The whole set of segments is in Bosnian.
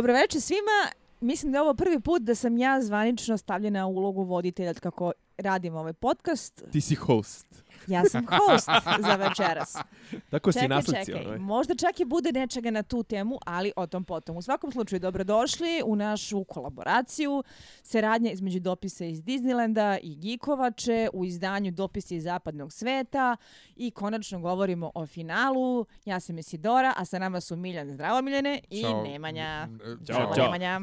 Dobroveče svima. Mislim da je ovo prvi put da sam ja zvanično stavljena u ulogu voditelja kako radim ovaj podcast. Ti si host. Ja sam host za večeras. Tako čekaj, si naslicio. čekaj. ovaj. Možda čak i bude nečega na tu temu, ali o tom potom. U svakom slučaju, dobrodošli u našu kolaboraciju. Saradnja između dopisa iz Disneylanda i Gikovače u izdanju dopisa iz zapadnog sveta. I konačno govorimo o finalu. Ja sam Isidora, a sa nama su Miljan Zdravo Miljane i Ćao. Nemanja. Ćao, Zdravo, ćao. Nemanja.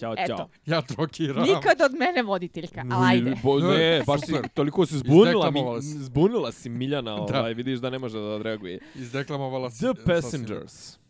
Ćao, Eto. ćao. Ja trokiram. Nikad od mene voditeljka, ali ajde. Bo, ne, baš si, toliko si zbunila, mi, zbunila si Miljana, Da. ovaj, vidiš da ne može da odreaguje. Izdeklamovala si. The sasvim- Passengers.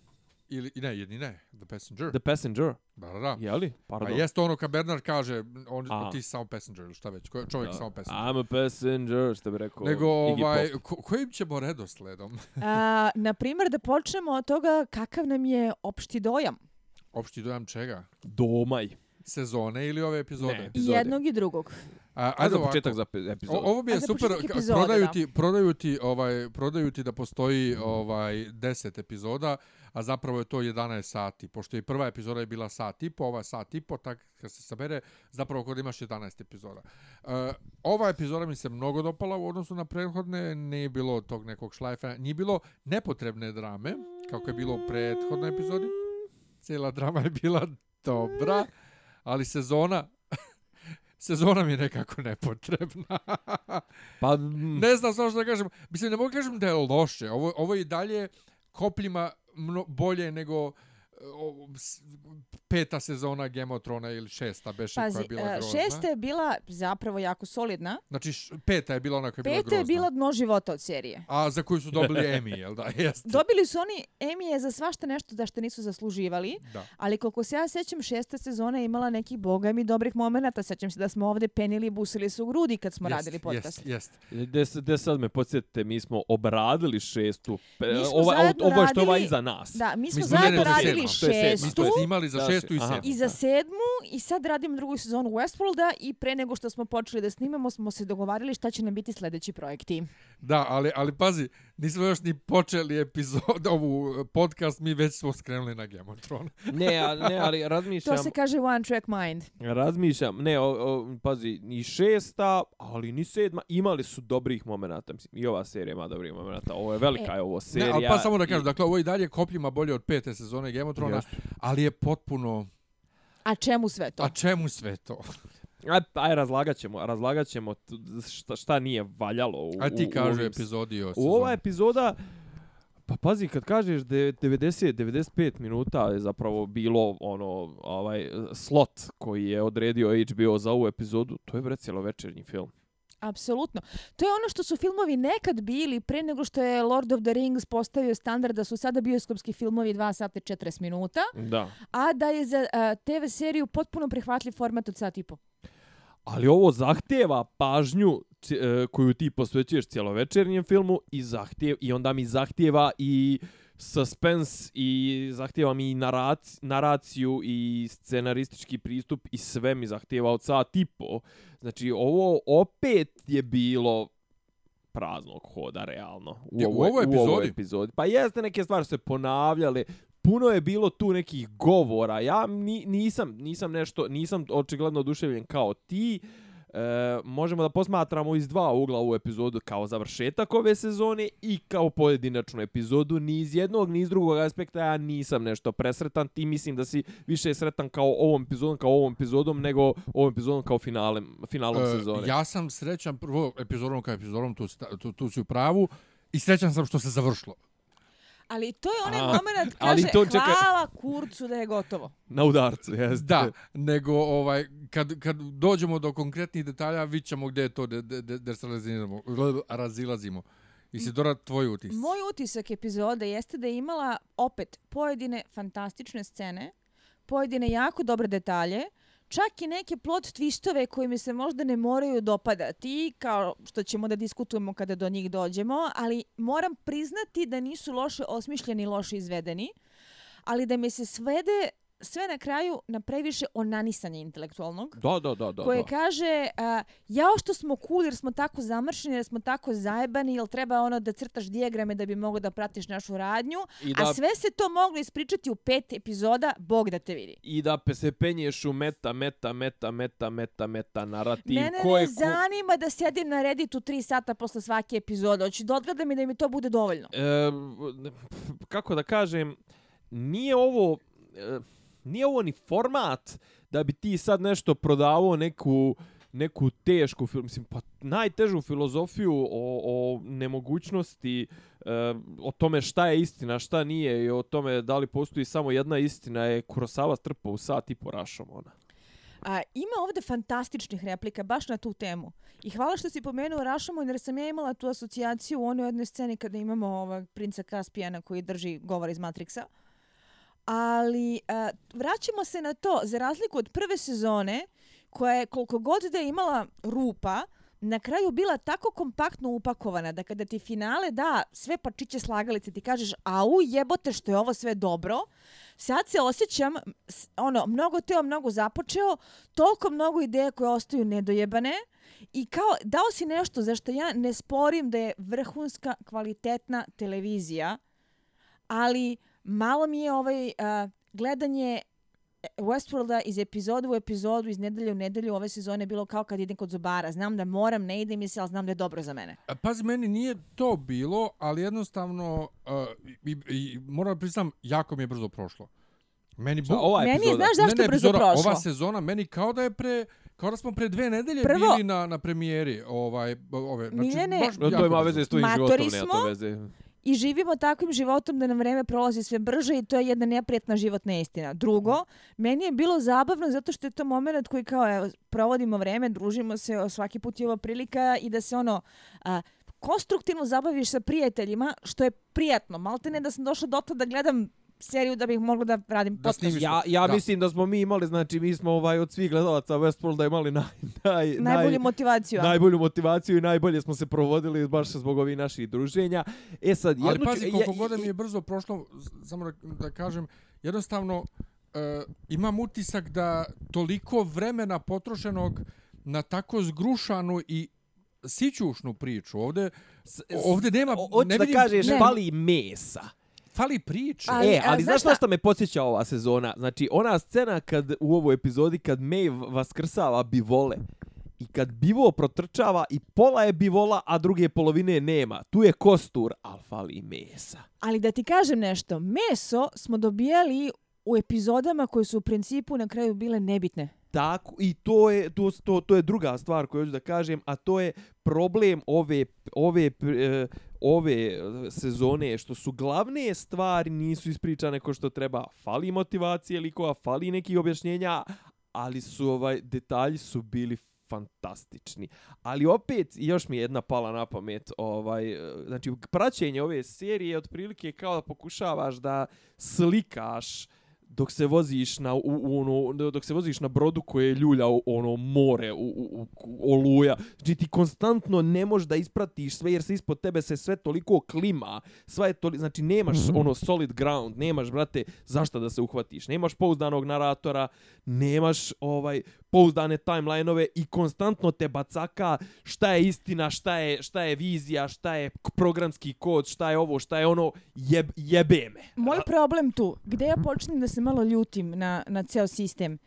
Ili, ne, jedni ne. The Passenger. The Passenger, Da, da, da. je li? Pa Pardon. jeste ono kad Bernard kaže, on, A. ti si samo passenger ili šta već, ko- čovjek je samo passenger. I'm a passenger, što bi rekao Nego, ovaj, ko, kojim ćemo redosledom? A, na primjer, da počnemo od toga kakav nam je opšti dojam. Opšti dojam čega? Domaj. Sezone ili ove epizode? Ne. I Epizode. jednog i drugog. A, Ajde ajde za početak za epizodu. O, ovo mi je super, epizode, prodaju da. ti, prodaju ti, ovaj, prodaju ti da postoji ovaj 10 epizoda, a zapravo je to 11 sati, pošto je prva epizoda je bila sat i po, ova sat i po, tak kad se sabere, zapravo kod imaš 11 epizoda. Uh, ova epizoda mi se mnogo dopala u odnosu na prethodne, nije bilo tog nekog šlajfa, nije bilo nepotrebne drame, kako je bilo u prethodnoj epizodi. Cijela drama je bila dobra, ali sezona sezona mi je nekako nepotrebna. Pa, ne znam samo što da kažem. Mislim, ne mogu kažem da je loše. Ovo, ovo je i dalje kopljima mno, bolje nego o, s- peta sezona Game of Thrones ili šesta beše koja je bila a, grozna. šesta je bila zapravo jako solidna. Znači, š, peta je bila ona koja je bila Peta grozna. je bila dno života od serije. A za koju su dobili Emmy, jel da? Jeste. Dobili su oni Emije za svašta nešto za što nisu zasluživali, Da. ali koliko se ja sećam, šesta sezona je imala nekih boga mi dobrih momenata. Sećam se da smo ovde penili i busili se u grudi kad smo Jest, radili podcast. Jest, jest. Gde, sad me podsjetite, mi smo obradili šestu. Mi smo ova, zajedno ovo je što ova iza nas. Da, mi smo Mi smo zajedno radili sedma. To je sedma. Mi šestu smo snimali za šestu i sedmu. i za sedmu i sad radimo drugu sezonu Westworlda i pre nego što smo počeli da snimamo smo se dogovarali šta će nam biti sledeći projekti. Da, ali, ali pazi, nismo još ni počeli epizod, ovu e, podcast, mi već smo skrenuli na Game of Thrones. Ne, a, ne, ali razmišljam... To se kaže one track mind. Razmišljam, ne, o, o, pazi, ni šesta, ali ni sedma, imali su dobrih momenata. Mislim, i ova serija ima dobrih momenata. Ovo je velika E, je ovo serija. Ne, ali pa samo da kažem, i- dakle, ovo i dalje kopljima bolje od pete sezone Game of Thrones, ali je potpuno... A čemu sve to? A čemu sve to? Aj, aj razlagat ćemo, razlagat ćemo šta, šta nije valjalo u, A ti u- u kaže epizodi o U sezoni. ova epizoda, pa pazi, kad kažeš de- 90-95 minuta je zapravo bilo ono, ovaj, slot koji je odredio HBO za ovu epizodu, to je bre večernji film. Apsolutno. To je ono što su filmovi nekad bili pre nego što je Lord of the Rings postavio standard da su sada bioskopski filmovi 2 sata i 40 minuta, Da. a da je za a, TV seriju potpuno prihvatljiv format od sat i po. Ali ovo zahteva pažnju e, koju ti posvećuješ cjelovečernjem filmu i zahtjev, i onda mi zahtjeva i suspense i zahtjeva mi narac, naraciju i scenaristički pristup i sve mi zahtjeva od sat i po. Znači ovo opet je bilo praznog hoda realno u Je, u ovoj, ovoj u ovoj epizodi? epizodi. Pa jeste neke stvari se ponavljale, puno je bilo tu nekih govora. Ja ni, nisam nisam nešto nisam očigledno oduševljen kao ti. E, možemo da posmatramo iz dva ugla ovu epizodu kao završetak ove sezone i kao pojedinačnu epizodu. Ni iz jednog, ni iz drugog aspekta ja nisam nešto presretan. Ti mislim da si više sretan kao ovom epizodom, kao ovom epizodom, nego ovom epizodom kao finalem, finalom E, sezone. Ja sam srećan prvo epizodom kao epizodom, tu, tu, tu si u pravu, i srećan sam što se završilo. Ali to je onaj moment ali kaže to čeka- hvala kurcu da je gotovo. Na udarcu, jeste. Da, nego ovaj, kad, kad dođemo do konkretnih detalja, vidit ćemo gdje je to da de, de, de se razilazimo, razilazimo. Isidora, tvoj utis. Moj utisak epizode jeste da je imala opet pojedine fantastične scene, pojedine jako dobre detalje, čak i neke plot twistove koji mi se možda ne moraju dopadati, kao što ćemo da diskutujemo kada do njih dođemo, ali moram priznati da nisu loše osmišljeni i loše izvedeni, ali da mi se svede sve na kraju na previše onanisanje intelektualnog. Da, da, da, da. koje da. kaže uh, jao što smo cool jer smo tako zamršeni, jer smo tako zajebani, jel treba ono da crtaš dijagrame da bi mogao da pratiš našu radnju, I a da, sve se to moglo ispričati u pet epizoda, Bog da te vidi. I da se penješ u meta, meta, meta, meta, meta, meta narativ. Mene ko je ne zanima da sedim na Redditu tri sata posle svake epizode. Hoću da odgledam i da mi to bude dovoljno. E, kako da kažem, nije ovo... E, nije ovo ni format da bi ti sad nešto prodavao neku neku tešku mislim pa najtežu filozofiju o, o nemogućnosti e, o tome šta je istina, šta nije i o tome da li postoji samo jedna istina je Kurosawa strpao u sat i po ona. A, ima ovde fantastičnih replika baš na tu temu. I hvala što si pomenuo Rašomon jer sam ja imala tu asocijaciju u onoj jednoj sceni kada imamo ovog princa Kaspijana koji drži govor iz Matrixa. Ali uh, vraćamo se na to, za razliku od prve sezone, koja je koliko god da je imala rupa, na kraju bila tako kompaktno upakovana da kada ti finale da sve pačiće slagalice ti kažeš au jebote što je ovo sve dobro, sad se osjećam ono, mnogo teo, mnogo započeo, toliko mnogo ideja koje ostaju nedojebane i kao dao si nešto za što ja ne sporim da je vrhunska kvalitetna televizija, ali malo mi je ovaj a, gledanje Westworlda iz epizodu u epizodu, iz nedelje u nedelju ove sezone bilo kao kad idem kod zubara. Znam da moram, ne ide mi se, ali znam da je dobro za mene. Pazi, meni nije to bilo, ali jednostavno, uh, i, i, moram da priznam, jako mi je brzo prošlo. Meni bu- ova Meni je, epizoda? znaš zašto ne, ne, brzo epizoda, prošlo? Ova sezona meni kao da je pre kao da smo pre dve nedelje Prvo- bili na na premijeri, ovaj ove, znači Miljane, baš to ima veze s tvojim životom, nema smo. to veze. I živimo takvim životom da nam vreme prolazi sve brže i to je jedna neprijatna životna istina. Drugo, meni je bilo zabavno zato što je to moment koji kao evo, provodimo vreme, družimo se, svaki put je ova prilika i da se ono a, konstruktivno zabaviš sa prijateljima, što je prijatno. Malte ne da sam došla do da gledam seriju da bih mogla da radim Da podcast. snimiš Ja, ja Da. mislim da smo mi imali, znači mi smo ovaj od svih gledalaca Westworlda imali naj, naj, Najbolju naj, motivaciju. najbolju motivaciju i najbolje smo se provodili baš zbog ovih naših druženja. E sad, jednu Ali ću- pazi, koliko je- god da mi je brzo prošlo, samo da, da kažem, jednostavno uh, imam utisak da toliko vremena potrošenog na tako zgrušanu i sićušnu priču. Ovde, ovde nema, hoću ne da vidim, kažeš, Ne. fali mesa. Fali priča. Ali, e, ali znaš znaš šta? šta me podsjeća ova sezona? Znači, ona scena kad u ovoj epizodi kad Maeve vaskrsava bivole i kad bivo protrčava i pola je bivola, a druge polovine nema. Tu je kostur, ali fali mesa. Ali da ti kažem nešto, meso smo dobijali u epizodama koje su u principu na kraju bile nebitne. Tako, i to je, to, to, to je druga stvar koju hoću da kažem, a to je problem ove, ove, e, ove eh, sezone, što su glavne stvari nisu ispričane ko što treba. Fali motivacije likova, fali nekih objašnjenja, ali su ovaj detalji su bili fantastični. Ali opet, još mi je jedna pala na pamet, ovaj, eh, znači praćenje ove serije otprilike kao da pokušavaš da slikaš dok se voziš na u, u, ono, dok se voziš na brodu koje ljulja u, ono more u, u, u, oluja. Znači ti konstantno ne možeš da ispratiš sve jer se ispod tebe se sve toliko klima sva je toli, znači nemaš Mhm. ono solid ground nemaš brate zašto da se uhvatiš. Nemaš pouzdanog naratora nemaš ovaj pouzdane timelineove i konstantno te bacaka šta je istina šta je šta je vizija šta je programski kod šta je ovo šta je ono jeb, jebe me. Moj problem tu, gde ja počnem da se malo ljutim na, na ceo sistem,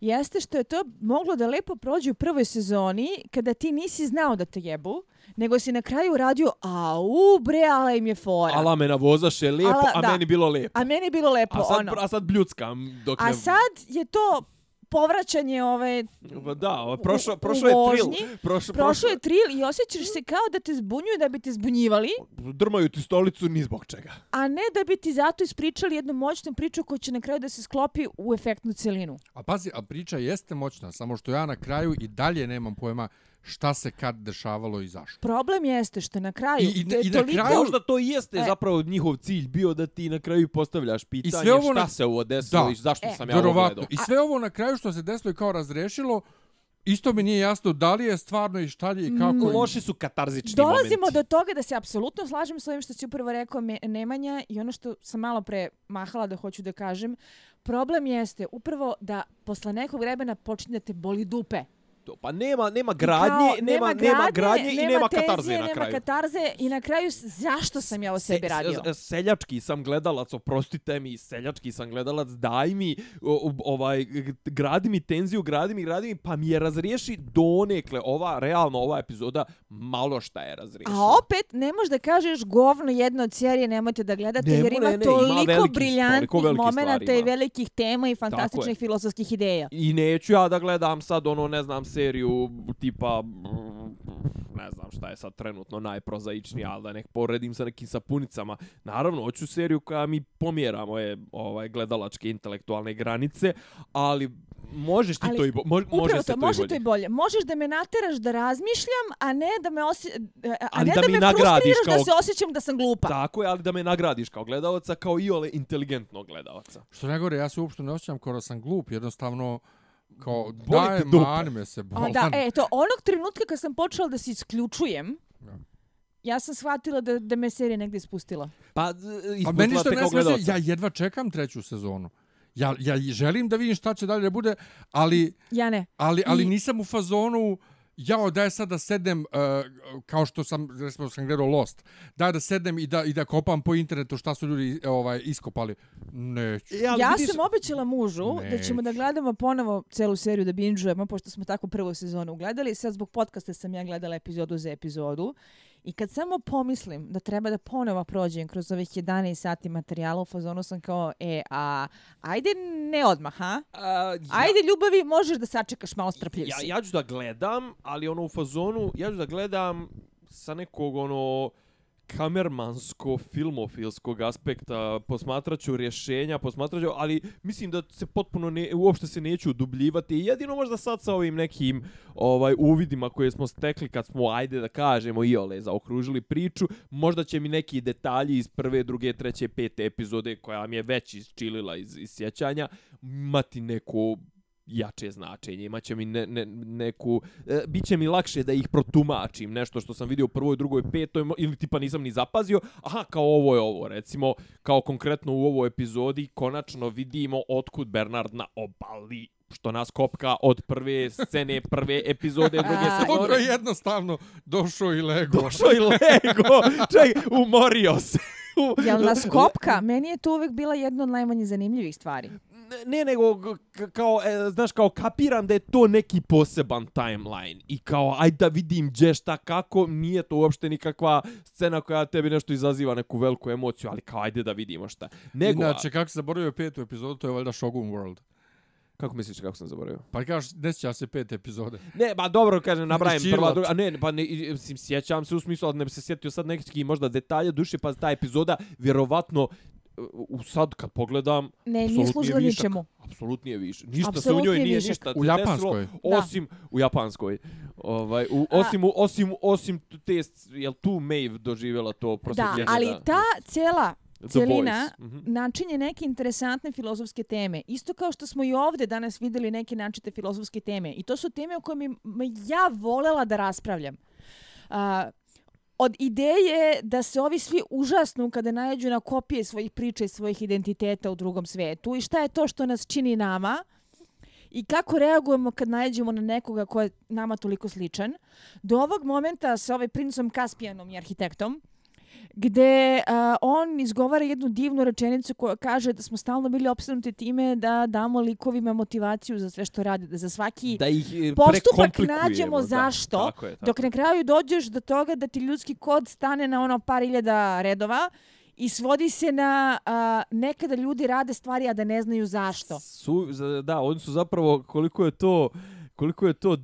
jeste što je to moglo da lepo prođe u prvoj sezoni kada ti nisi znao da te jebu, nego si na kraju radio, au bre, ala im je fora. Ala me navozaše lijepo, Ala, a da. meni bilo lijepo. A meni bilo lepo, A sad, ono. a sad bljuckam dok A ne... sad je to povraćanje ove Pa Da, ovo, prošlo, u prošlo je trill. vožnji, Prošlo, prošlo je tril i osjećaš se kao da te zbunjuju da bi te zbunjivali, Drmaju ti stolicu ni zbog čega. a ne da bi ti zato ispričali jednu moćnu priču koja će na kraju da se sklopi u efektnu celinu. A pazi, a priča jeste moćna, samo što ja na kraju i dalje nemam pojma šta se kad dešavalo i zašto. Problem jeste što na kraju I- i- to je i na toliko... kraju- Možda to i jeste E. zapravo njihov cilj bio da ti na kraju postavljaš pitanje sve ovo šta na- se ovo desilo Da. i zašto E. sam ja ovo Vjerovatno. gledao. I sve ovo na kraju što se desilo i kao razrešilo, isto mi nije jasno da li je stvarno i šta je i kako. Mm, je. Loši su katarzični Dolazimo momenti. do toga da se apsolutno slažem s ovim što si upravo rekao Me- Nemanja i ono što sam malo pre mahala da hoću da kažem. Problem jeste upravo da posle nekog vremena počinje da te boli dupe. To, Pa nema, nema gradnje, kao, nema, nema gradnje i nema tenzije, katarze na nema kraju. katarze i na kraju zašto sam ja o sebi radio? Se, seljački sam gledalac, oprostite mi, seljački sam gledalac, daj mi, o, ovaj, gradi mi tenziju, gradi mi, gradi mi, pa mi je razriješi donekle, ova, realno, ova epizoda, malo šta je razriješila. A opet ne možeš da kažeš govno jedno od serije nemojte da gledate Ne, jer ne, ima ne, ima toliko stvari, briljantnih momenata i ima. velikih tema i fantastičnih filozofskih ideja. I neću ja da gledam sad ono, ne znam, seriju tipa, mm, ne znam šta je sad trenutno najprozaičnija, ali da nek poredim sa nekim sapunicama. Naravno, hoću seriju koja mi pomjera moje ovaj, gledalačke intelektualne granice, ali možeš ti Ali to i bo, mo, može Upravo se to, to može i to bolje. i bolje. Možeš da me nateraš da razmišljam, a ne da me osi... a Ali ne da da, mi me frustriraš da kao- se osjećam da sam glupa. Tako je, ali da me nagradiš kao gledalaca, kao i ole inteligentnog gledalaca. Što najgore, ja se uopšte ne osjećam kao da sam glup, jednostavno kao Boli daj te dupe. mani me se A bolan. da, e, to onog trenutka kad sam počela da se isključujem, Da. ja sam shvatila da, da me serija negdje ispustila. Pa, A meni što te ne kao ja jedva čekam treću sezonu. Ja, ja želim da vidim šta će dalje da bude, ali, Ja ne. ali, ali I- nisam u fazonu jao, daj sad da sedem, uh, kao što sam, recimo sam gledao Lost, daj da sedem i da, i da kopam po internetu šta su ljudi ovaj, iskopali. Neću. E, ja vidiš- sam obećala mužu da ćemo da Neću. gledamo ponovo celu seriju da bingeujemo, pošto smo tako prvu sezonu gledali. Sad zbog podcasta sam ja gledala epizodu za epizodu. I kad samo pomislim da treba da ponovo prođem kroz ovih 11 sati materijala, u fazonu sam kao, e, a ajde ne odmah, ha? A, ja- Ajde ljubavi, možeš da sačekaš malo strpljiv ja, ja ću da gledam, ali ono u fazonu, ja ću da gledam sa nekog ono kamermansko filmofilskog aspekta posmatraću rješenja, posmatraću, ali mislim da se potpuno ne, uopšte se neću udubljivati. Jedino možda sad sa ovim nekim ovaj uvidima koje smo stekli kad smo, ajde da kažemo, iole zaokružili priču, možda će mi neki detalji iz prve, druge, treće, pete epizode koja mi je već isčilila iz, iz sjećanja, imati neko jače značenje, imaće mi ne, ne, neku, e, bit će mi lakše da ih protumačim, nešto što sam vidio u prvoj, drugoj, petoj, ili tipa nisam ni zapazio, aha, kao ovo je ovo, recimo, kao konkretno u ovoj epizodi, konačno vidimo otkud Bernard na obali, što nas kopka od prve scene, prve epizode, druge A, sezone. Dobro je jednostavno došao i lego. Došao i Lego, čaj, umorio se. Jel nas kopka? Meni je to uvek bila jedna od najmanje zanimljivih stvari. Ne, ne nego kao e, znaš kao kapiram da je to neki poseban timeline i kao aj da vidim gdje šta kako nije to uopšte nikakva scena koja tebi nešto izaziva neku veliku emociju ali kao ajde da vidimo šta nego Inače, kako se zaboravio petu epizodu, to je valjda Shogun World. kako misliš kako sam zaboravio Pa kažeš, desća se pet epizode. ne ba dobro kažem Chillat. prva druga a ne pa ne mislim sjećam se u smislu ali ne bi se sjetio sad neki možda detalje duše pa ta epizoda vjerovatno u sad kad pogledam Ne, nije je služila ničemu. Apsolutni je više. Ništa se u njoj je nije višak. ništa U desilo, japanskoj? Da. Osim u japanskoj. Ovaj u, A- osim u, osim osim te jel tu Maeve doživjela to Da, prosvjetljenje ali ta cijela cijelina Boys. Mhm. načinje neke interesantne filozofske teme. Isto kao što smo i ovdje danas videli neke načite filozofske teme. I to su teme o kojima ja volela da raspravljam. A, od ideje da se ovi svi užasnu kada najeđu na kopije svojih priča i svojih identiteta u drugom svetu i šta je to što nas čini nama i kako reagujemo kad najeđemo na nekoga ko je nama toliko sličan. Do ovog momenta sa ovaj princom Kaspijanom i arhitektom, gde a, on izgovara jednu divnu rečenicu koja kaže da smo stalno bili opsednuti time da damo likovima motivaciju za sve što rade, da za svaki da ih e, postupak nađemo da. zašto, Tako je, tako. dok na kraju dođeš do toga da ti ljudski kod stane na ono par iljada redova i svodi se na a, nekada ljudi rade stvari a da ne znaju zašto. Su, da, oni su zapravo koliko je to koliko je to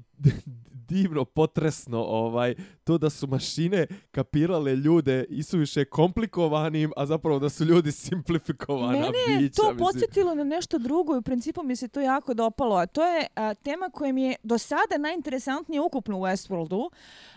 divno potresno ovaj to da su mašine kapirale ljude i su više komplikovanim, a zapravo da su ljudi simplifikovana Mene je bića. to mislim. podsjetilo na nešto drugo i u principu mi se to jako dopalo, a to je a, tema koja mi je do sada najinteresantnija ukupno u Westworldu.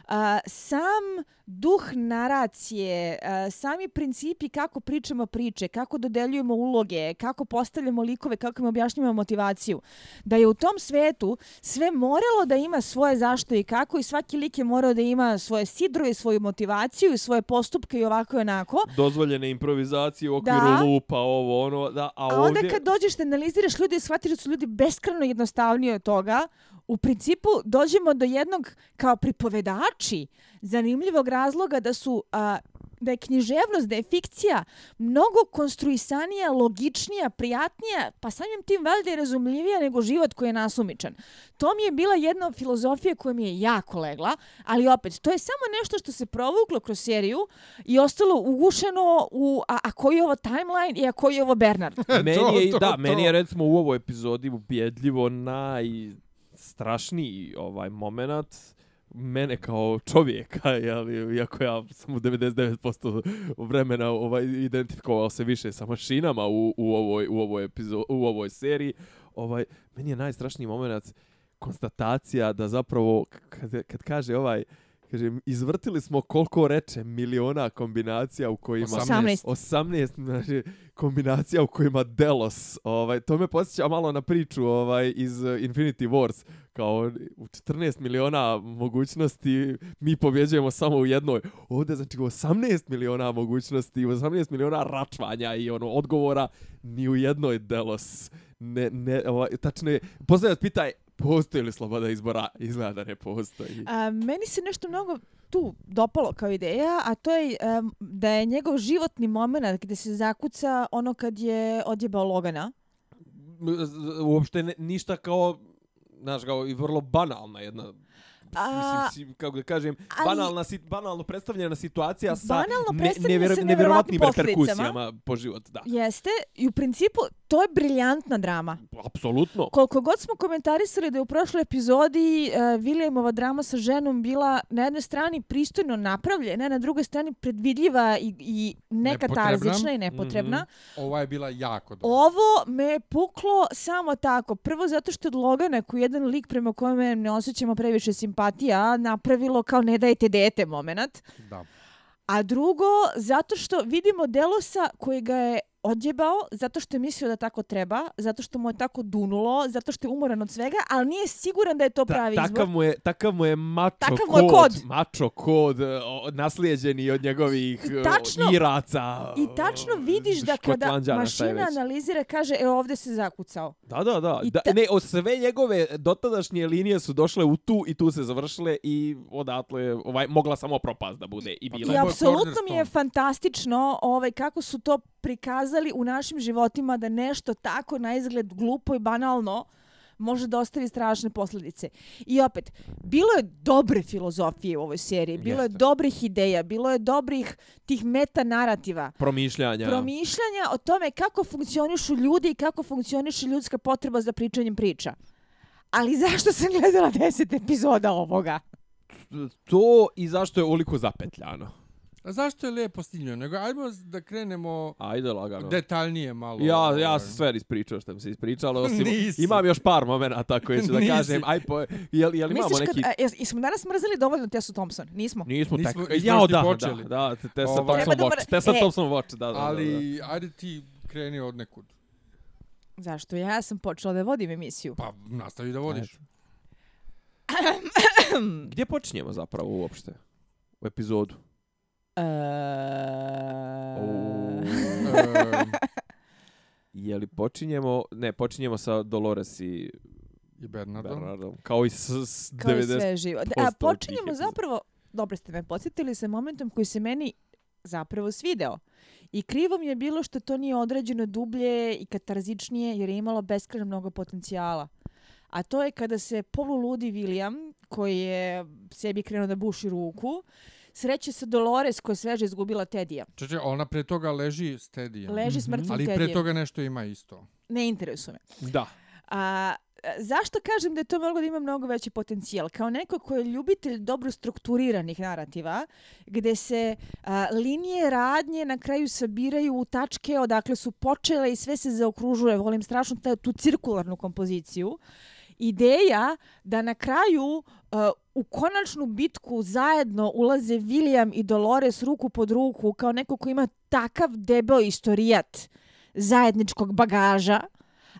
A, sam duh naracije, a, sami principi kako pričamo priče, kako dodeljujemo uloge, kako postavljamo likove, kako im objašnjamo motivaciju. Da je u tom svetu sve moralo da ima svoje zašto i kako i svaki lik je morao da ima svoje sidro i svoju motivaciju i svoje postupke i ovako i onako. Dozvoljene improvizacije u okviru Da. lupa, ovo, ono, da, a, A onda ovdje... kad dođeš da analiziraš ljudi i shvatiš da su ljudi beskreno jednostavniji od toga, u principu dođemo do jednog kao pripovedači zanimljivog razloga da su a, da je književnost, da je fikcija mnogo konstruisanija, logičnija, prijatnija, pa samim tim valjda i razumljivija nego život koji je nasumičan. To mi je bila jedna od filozofije koja mi je jako legla, ali opet, to je samo nešto što se provuklo kroz seriju i ostalo ugušeno u a, a koji je ovo timeline i a koji je ovo Bernard. meni To, je, to, da, to. meni je recimo u ovoj epizodi ubjedljivo najstrašniji ovaj moment mene kao čovjeka, jeli, iako ja sam u 99% vremena ovaj, identifikovao se više sa mašinama u, u, ovoj, u, ovoj epizo, u ovoj seriji, ovaj, meni je najstrašniji moment konstatacija da zapravo, kad, kad kaže ovaj, kaže, izvrtili smo koliko reče miliona kombinacija u kojima... 18. 18 znači, kombinacija u kojima Delos, ovaj, to me posjeća malo na priču ovaj, iz Infinity Wars, kao u 14 miliona mogućnosti mi pobjeđujemo samo u jednoj. Ovdje znači u 18 miliona mogućnosti, u 18 miliona račvanja i ono odgovora ni u jednoj Delos. Ne, ne, ovaj, tačno je, postavljat pitaj, postoji li sloboda izbora? Izgleda da ne postoji. A, meni se nešto mnogo tu dopalo kao ideja, a to je um, da je njegov životni moment gdje se zakuca ono kad je odjebao Logana. uopšte ne, ništa kao znaš, kao i vrlo banalna jedna A- mislim, si, kako da kažem, ali- banalna, si, banalno predstavljena situacija sa Banalno ne, predstavljena sa nevjer- nevjerovatnim nevjerovatnim reperkusijama po život. Da, Jeste, i u principu to je briljantna drama. apsolutno. Koliko god smo komentarisali da je u prošloj epizodi uh, Williamova drama sa ženom bila na jednoj strani pristojno napravljena, na drugoj strani predvidljiva i, i nekatarzična i nepotrebna. Mhm. Ova je bila jako dobra. Ovo me je puklo samo tako. Prvo zato što od Logana koji je jedan lik prema kome ne osjećamo previše simpatija napravilo kao ne dajte dete moment. Da. A drugo, zato što vidimo Delosa koji ga je odjebao, zato što je mislio da tako treba, zato što mu je tako dunulo, zato što je umoran od svega, ali nije siguran da je to Ta, pravi takav izbor. mu je, takav mu je mačo Takav mu kod, je kod. mačo kod, e, o, naslijeđeni od njegovih I e, tačno- iraca. I tačno vidiš da kada mašina analizira, kaže, e ovdje se zakucao. Da, da, da. I da ta- ne, od sve njegove dotadašnje linije su došle u tu i tu se završile i odatle ovaj, mogla samo propast da bude i bila. I apsolutno mi je fantastično ovaj, kako su to prikazali u našim životima da nešto tako na izgled glupo i banalno može da ostavi strašne posljedice. I opet, bilo je dobre filozofije u ovoj seriji, bilo je Jeste. dobrih ideja, bilo je dobrih tih meta narativa, Promišljanja. promišljanja o tome kako funkcionišu ljudi i kako funkcioniše ljudska potreba za pričanjem priča. Ali zašto sam gledala 10 epizoda ovoga? to i zašto je oliko zapetljano. A zašto je lijepo snimljeno? Nego ajmo da krenemo Ajde lagano. detaljnije malo. Ja, ja sam sve ispričao što mi se ispričalo, osim Nisi. imam još par momenata koje ću da Nisi. kažem. Aj po, jel, jel imamo Misliš neki... kad, a, jes- jesmo danas mrzeli dovoljno Tessa Thompson? Nismo. Nismo, tek... Nismo- ja, da, počeli. da, da, Tessa Ovaj- Thompson da Watch. Tessa e. Thompson Watch, da, da, da. da. Ali, ajde ti kreni od nekud. Zašto? Ja sam počela da vodim emisiju. Pa, nastavi da vodiš. Gdje počinjemo zapravo uopšte? U epizodu. Je li počinjemo... Ne, počinjemo sa Dolores i I Bernardom. Bernardom. Kao i s, s Kao i 90... sve živo. A počinjemo zapravo, dobro ste me podsjetili sa momentom koji se meni zapravo svideo. I krivo mi je bilo što to nije odrađeno dublje i katarzičnije jer je imalo beskrajno mnogo potencijala. A to je kada se poluludi William, koji je sebi krenuo da buši ruku, sreće sa Dolores koja je sveže izgubila Tedija. Čeče, ona pre toga leži steady. Leži Mhm. s mrtvim Ali pre Tedijem. toga nešto ima isto. Ne interesuje me. Da. A, zašto kažem da je to moglo da ima mnogo veći potencijal? Kao neko ko je ljubitelj dobro strukturiranih narativa, gde se a, linije radnje na kraju sabiraju u tačke odakle su počele i sve se zaokružuje. Volim strašno ta, tu cirkularnu kompoziciju. Ideja da na kraju uh, u konačnu bitku zajedno ulaze William i Dolores ruku pod ruku kao neko ko ima takav debeo istorijat zajedničkog bagaža,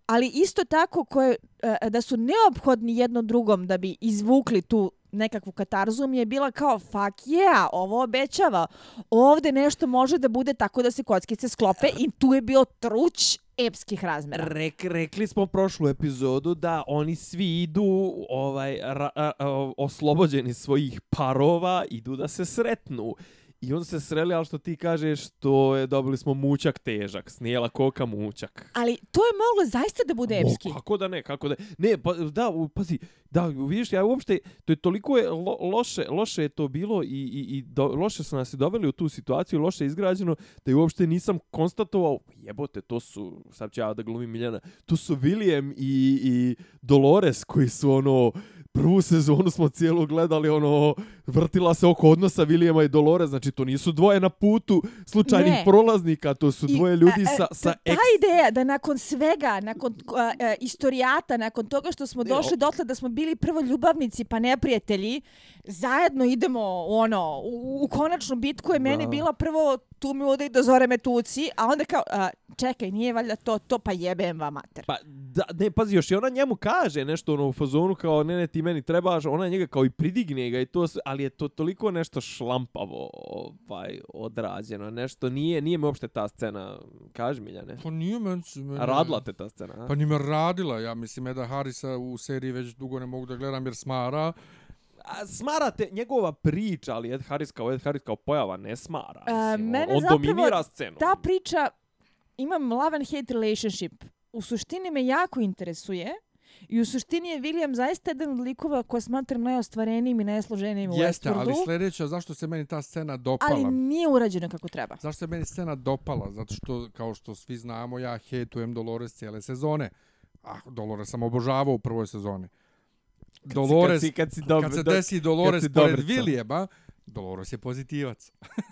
ali isto tako koje, uh, da su neophodni jedno drugom da bi izvukli tu nekakvu katarzu mi je bila kao fuck yeah, ovo obećava. Ovde nešto može da bude tako da se kockice sklope i tu je bio truć epskih razmera. Rek, rekli smo prošlu epizodu da oni svi idu ovaj ra, a, a, oslobođeni svojih parova, idu da se sretnu. I on se sreli, ali što ti kažeš, to je dobili smo mučak težak, snijela koka mučak. Ali to je moglo zaista da bude epski. O, kako da ne, kako da ne, pa, da, pazi, da, vidiš, ja uopšte, to je toliko je lo, loše, loše je to bilo i, i, i do, loše su nas i doveli u tu situaciju, loše je izgrađeno, da je uopšte nisam konstatovao, jebote, to su, sad ću ja da glumim Miljana, to su William i, i Dolores koji su ono, prvu sezonu smo cijelu gledali, ono, vrtila se oko odnosa Williama i Dolores, znači to nisu dvoje na putu slučajnih Ne. prolaznika, to su dvoje ljudi I, a, sa, a, sa ta eks... ideja da nakon svega, nakon a, a, istorijata, nakon toga što smo došli o- dotle da smo bili prvo ljubavnici pa neprijatelji, zajedno idemo ono, u, u konačnu bitku je meni Da. bila prvo tu mi ude i do zore me tuci, a onda kao, a, čekaj, nije valjda to, to pa jebem vam mater. Pa, da, ne, pazi, još i ona njemu kaže nešto ono u fazonu kao, ne, ne, ti meni trebaš, ona njega kao i pridigne ga i to, ali je to toliko nešto šlampavo ovaj, odrađeno, nešto, nije, nije mi uopšte ta scena, kaži Miljane, Pa nije meni... meni radila te ta scena, a? Pa nije me radila. Ja mislim, Eda Harisa u seriji već dugo ne mogu da gledam jer smara. A, smarate njegova priča, ali Ed Harris kao Ed Harris kao pojava ne smara. A, Mislim, mene on zapravo dominira scenu. Ta priča, imam love and hate relationship. U suštini me jako interesuje i u suštini je William zaista jedan od likova koja smatram najostvarenijim i najsloženijim u Jeste, Westworldu. ali sljedeća, zašto se meni ta scena dopala? ali nije urađeno kako treba. Zašto se meni scena dopala? Zato što, kao što svi znamo, ja hejtujem Dolores cijele sezone. Ah, Dolores sam obožavao u prvoj sezoni. Kad si- Dolores, kad si, kad si dob, kad se desi Dolores si pored. Williama, Dolores je pozitivac.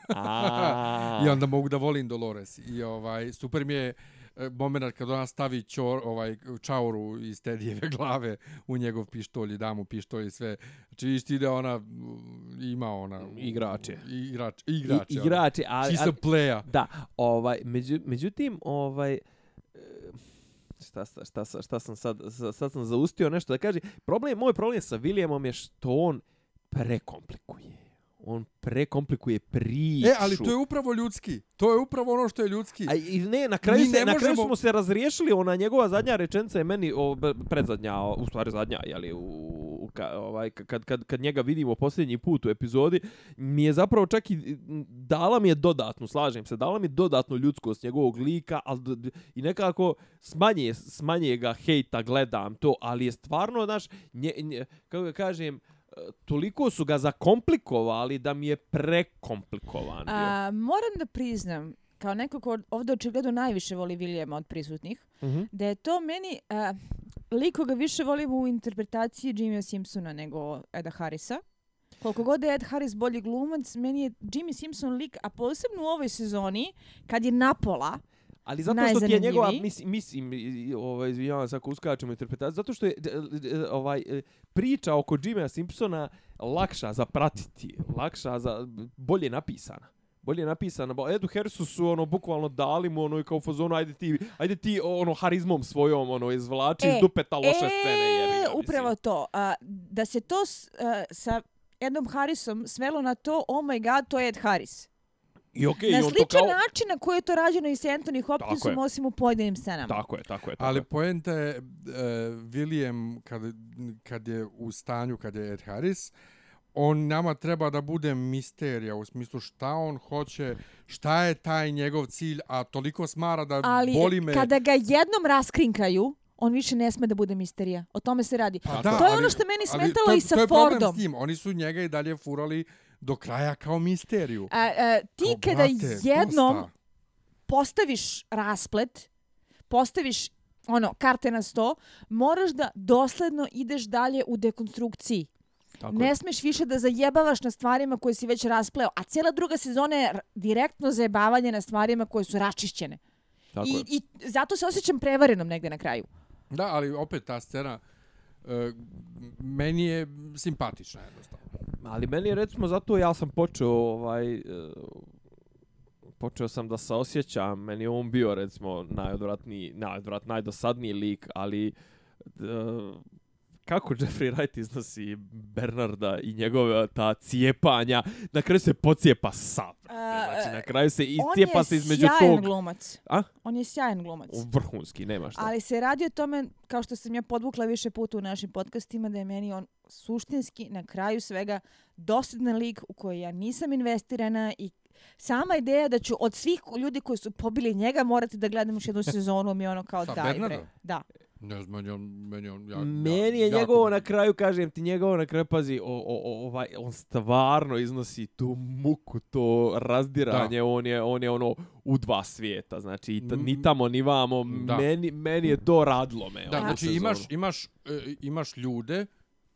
I onda mogu da volim Dolores. I ovaj super mi je e, moment kad ona stavi čor, ovaj čauru iz Tedijeve glave u njegov pištolj i da mu pištolj i sve. Znači isti ide ona mm, ima ona Igrač je. Igrač, I, igrač. je ona. ali, She's a player. Da, ovaj, među, međutim, ovaj, e, šta, šta, šta, šta sam sad, sad sam zaustio nešto da kaže. Problem, moj problem sa Williamom je što on prekomplikuje. On prekomplikuje priču. E, ali to je upravo ljudski. To je upravo ono što je ljudski. A i ne, na kraju, Mi se, ne na kraju možemo- smo se razriješili, ona njegova zadnja rečenica je meni, o, predzadnja, o, u stvari zadnja, jeli, u, u, ka, ovaj, kad, kad, kad njega vidimo posljednji put u epizodi, mi je zapravo čak i dala mi je dodatnu, slažem se, dala mi je dodatnu ljudskost njegovog lika, ali i nekako smanje, smanje ga hejta, gledam to, ali je stvarno, znaš, nje, nje, kako ga kažem, e, toliko su ga zakomplikovali da mi je prekomplikovan. A, moram da priznam, kao neko ko ovdje očigledno najviše voli Williama od prisutnih, Mhm. da je to meni a, lik koga više volim u interpretaciji Jimmya Simpsona nego Eda Harrisa. Koliko god je Ed Harris bolji glumac, meni je Jimmy Simpson lik, a posebno u ovoj sezoni, kad je napola, Ali zato što ti je njegova, mislim, mislim ovaj, izvinjavam se ako uskačemo interpretaciju, zato što je ovaj, e, priča oko Jimmya Simpsona lakša za pratiti, lakša za, bolje napisana. Bolje napisana. Bo Edu Harrisu su ono bukvalno dali mu ono i kao fazonu ajde ti, ajde ti ono harizmom svojom ono izvlači iz E, dupeta loše scene. Jebi ga, mislim. upravo to. A, da se to s, a, sa Edom Harrisom svelo na to, oh my god, to je Ed Harris. I okej, na to sličan kao... način na koji je to rađeno i sa Anthony Hopkinsom, osim u pojedinim scenama. Tako je, tako je. Tako Ali poenta je, e, William, kad, kad je u stanju, kad je Ed Harris, on nama treba da bude misterija u smislu šta on hoće, šta je taj njegov cilj, a toliko smara da Ali boli me... kada ga jednom raskrinkaju, on više ne sme da bude misterija. O tome se radi. Pa to je ono što meni ali smetalo to je- i sa to je problem Fordom. s njim. Oni su njega i dalje furali do kraja kao misteriju. A, a, ti Kao, kada brate, jednom dosta. postaviš rasplet, postaviš ono, karte na sto, moraš da dosledno ideš dalje u dekonstrukciji. Tako ne je. smeš više da zajebavaš na stvarima koje si već raspleo, a cijela druga sezona je direktno zajebavanje na stvarima koje su račišćene. Tako I, je. I zato se osjećam prevarenom negde na kraju. Da, ali opet ta scena e, meni je simpatična jednostavno. Ali meni je recimo zato ja sam počeo ovaj e, počeo sam da se osjećam, meni je on bio recimo najodvratniji, najodvrat, najdosadniji lik, ali e, kako Jeffrey Wright iznosi Bernarda i njegove ta cijepanja, na kraju se pocijepa sam. Znači, na kraju se iscijepa se između On je sjajan tog... glumac. A? On je sjajan glumac. Vrhunski, nema šta. Ali se radi o tome, kao što sam ja podvukla više puta u našim podcastima, da je meni on suštinski na kraju svega dosadan lik u koji ja nisam investirana i sama ideja da ću od svih ljudi koji su pobili njega morati da gledam još jednu sezonu mi je ono kao daj bre. Da. Ne znam, meni on, meni on, ja, Meni je jako- njegovo na kraju, kažem ti, njegovo na kraju, pazi, o, o, o, ovaj, on stvarno iznosi tu muku, to razdiranje, Da. on je, on je ono u dva svijeta, znači i ta, ni tamo ni vamo, da. meni, meni je to radlo me. Da, ovu znači sezonu. imaš, imaš, e, imaš ljude,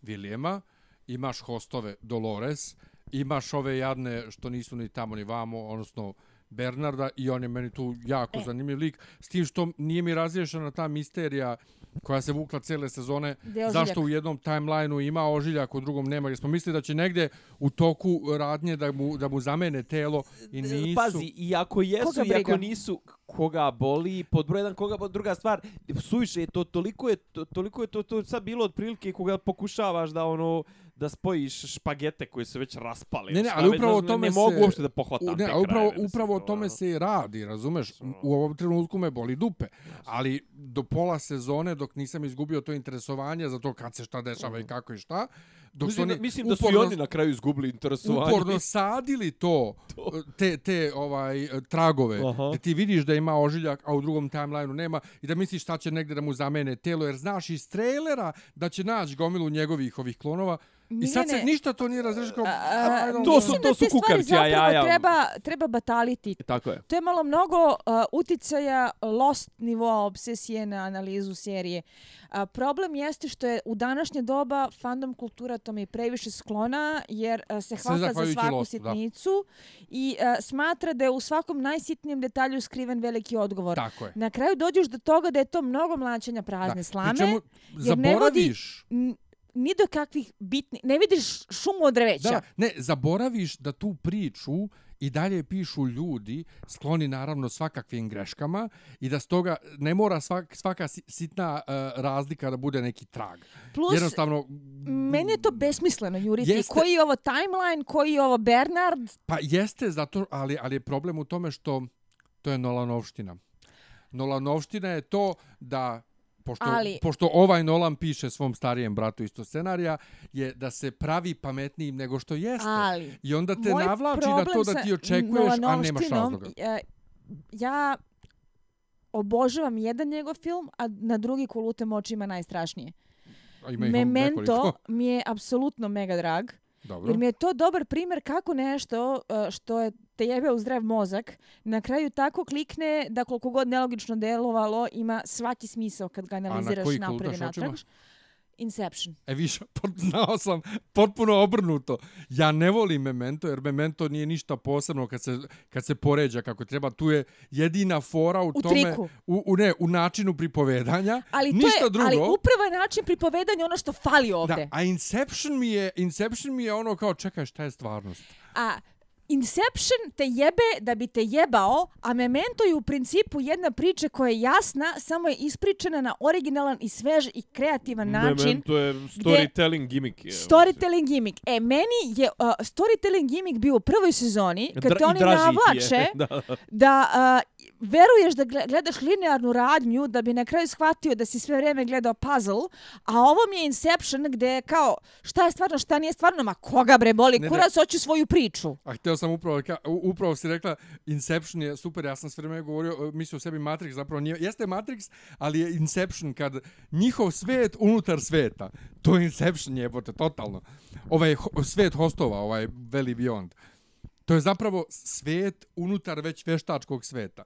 Vilijema, imaš hostove Dolores, imaš ove jadne što nisu ni tamo ni vamo, odnosno Bernarda i on je meni tu jako E. zanimljiv lik, s tim što nije mi razriješena ta misterija koja se vukla cele sezone, zašto u jednom timelineu ima ožiljak, u drugom nema, jer smo mislili da će negde u toku radnje da mu, da mu zamene telo i nisu. Pazi, i ako jesu, i ako nisu, koga boli, pod broj jedan, koga, druga stvar, suviše je to, toliko je to, toliko je to, to sad bilo otprilike koga pokušavaš da ono, da spojiš špagete koji su već raspali. Ne, ne, ali upravo o tome ne, se... ne mogu uopšte da pohvatam te Ne, a upravo, krajeve, upravo o tome ono. se i radi, razumeš? U ovom trenutku me boli dupe. Ali do pola sezone, dok nisam izgubio to interesovanje za to kad se šta dešava i kako i šta, dok Mislim, da, oni mislim da su i oni na kraju izgubili interesovanje. uporno sadili to, te, te ovaj tragove, Aha. da ti vidiš da ima ožiljak, a u drugom timelineu nema i da misliš šta će negde da mu zamene telo, jer znaš iz trailera da će naći gomilu njegovih ovih klonova i sad se ništa to nije razrešeno. kao, To su- to da su stvari kukavičja zapravo jaja. Treba, treba bataliti. Tako je. To je malo mnogo uh, uticaja lost nivoa obsesije na analizu serije. A, problem jeste što je u današnje doba fandom kultura tome je previše sklona jer a, se hvata za svaku Lostu, da. sitnicu i a, smatra da je u svakom najsitnijem detalju skriven veliki odgovor. Tako je. Na kraju dođeš do toga da je to mnogo mlačanja prazne slame. Pri čemu jer ne vodi- zaboraviš... ni do kakvih bitnih, ne vidiš šumu od drveća. Da, ne, zaboraviš da tu priču i dalje pišu ljudi skloni naravno svakakvim greškama i da stoga ne mora svak, svaka si- sitna uh, razlika da bude neki trag. Plus, Jednostavno, meni je to besmisleno, Juriti. Jeste. Koji je ovo timeline, koji je ovo Bernard? pa jeste zato, ali, ali je problem u tome što to je Nolanovština. Nolanovština je to da Pošto, Ali- pošto ovaj Nolan piše svom starijem bratu isto scenarija, je da se pravi pametnijim nego što jeste. Ali, I onda te navlači na to da ti očekuješ, a nemaš razloga. e, Ja obožavam jedan njegov film, a na drugi kolutem očima najstrašnije. Ima Memento nekoliko. mi je apsolutno mega drag. Dobro. Jer mi je to dobar primjer kako nešto uh, što je te jebe u zdrav mozak, na kraju tako klikne da koliko god nelogično delovalo ima svaki smisao kad ga analiziraš napred i kolutaš očima? Inception. E viš, znao sam potpuno obrnuto. Ja ne volim Memento, jer Memento nije ništa posebno kad se, kad se poređa kako treba. Tu je jedina fora u, U tome... triku. U, u, ne, u načinu pripovedanja. Ali to Ništa je, drugo. ali upravo je način pripovedanja ono što fali Da, ovde. a Inception mi je Inception mi je ono kao čekaj šta je stvarnost. A Inception te jebe da bi te jebao, a Memento je u principu jedna priča koja je jasna, samo je ispričana na originalan i svež i kreativan način. Memento je storytelling gimmick. Je, Storytelling gimmick. E, meni je uh, storytelling gimmick bio u prvoj sezoni, kad Dra- te oni je. navlače da, da. da uh, veruješ da gle- gledaš linearnu radnju, da bi na kraju shvatio da si sve vrijeme gledao puzzle, a ovo mi je Inception gde je kao šta je stvarno, šta nije stvarno, ma koga bre boli, Ne, ne. kurac hoću svoju priču. A htio sam upravo, ka- upravo si rekla Inception je super, ja sam sve vrijeme govorio, e, mislio sebi Matrix, zapravo nije, jeste Matrix, ali je Inception kad njihov svet unutar sveta, to je Inception jebote, totalno. Ovaj ho- svet hostova, ovaj Valley Beyond, to je zapravo svet unutar već veštačkog sveta.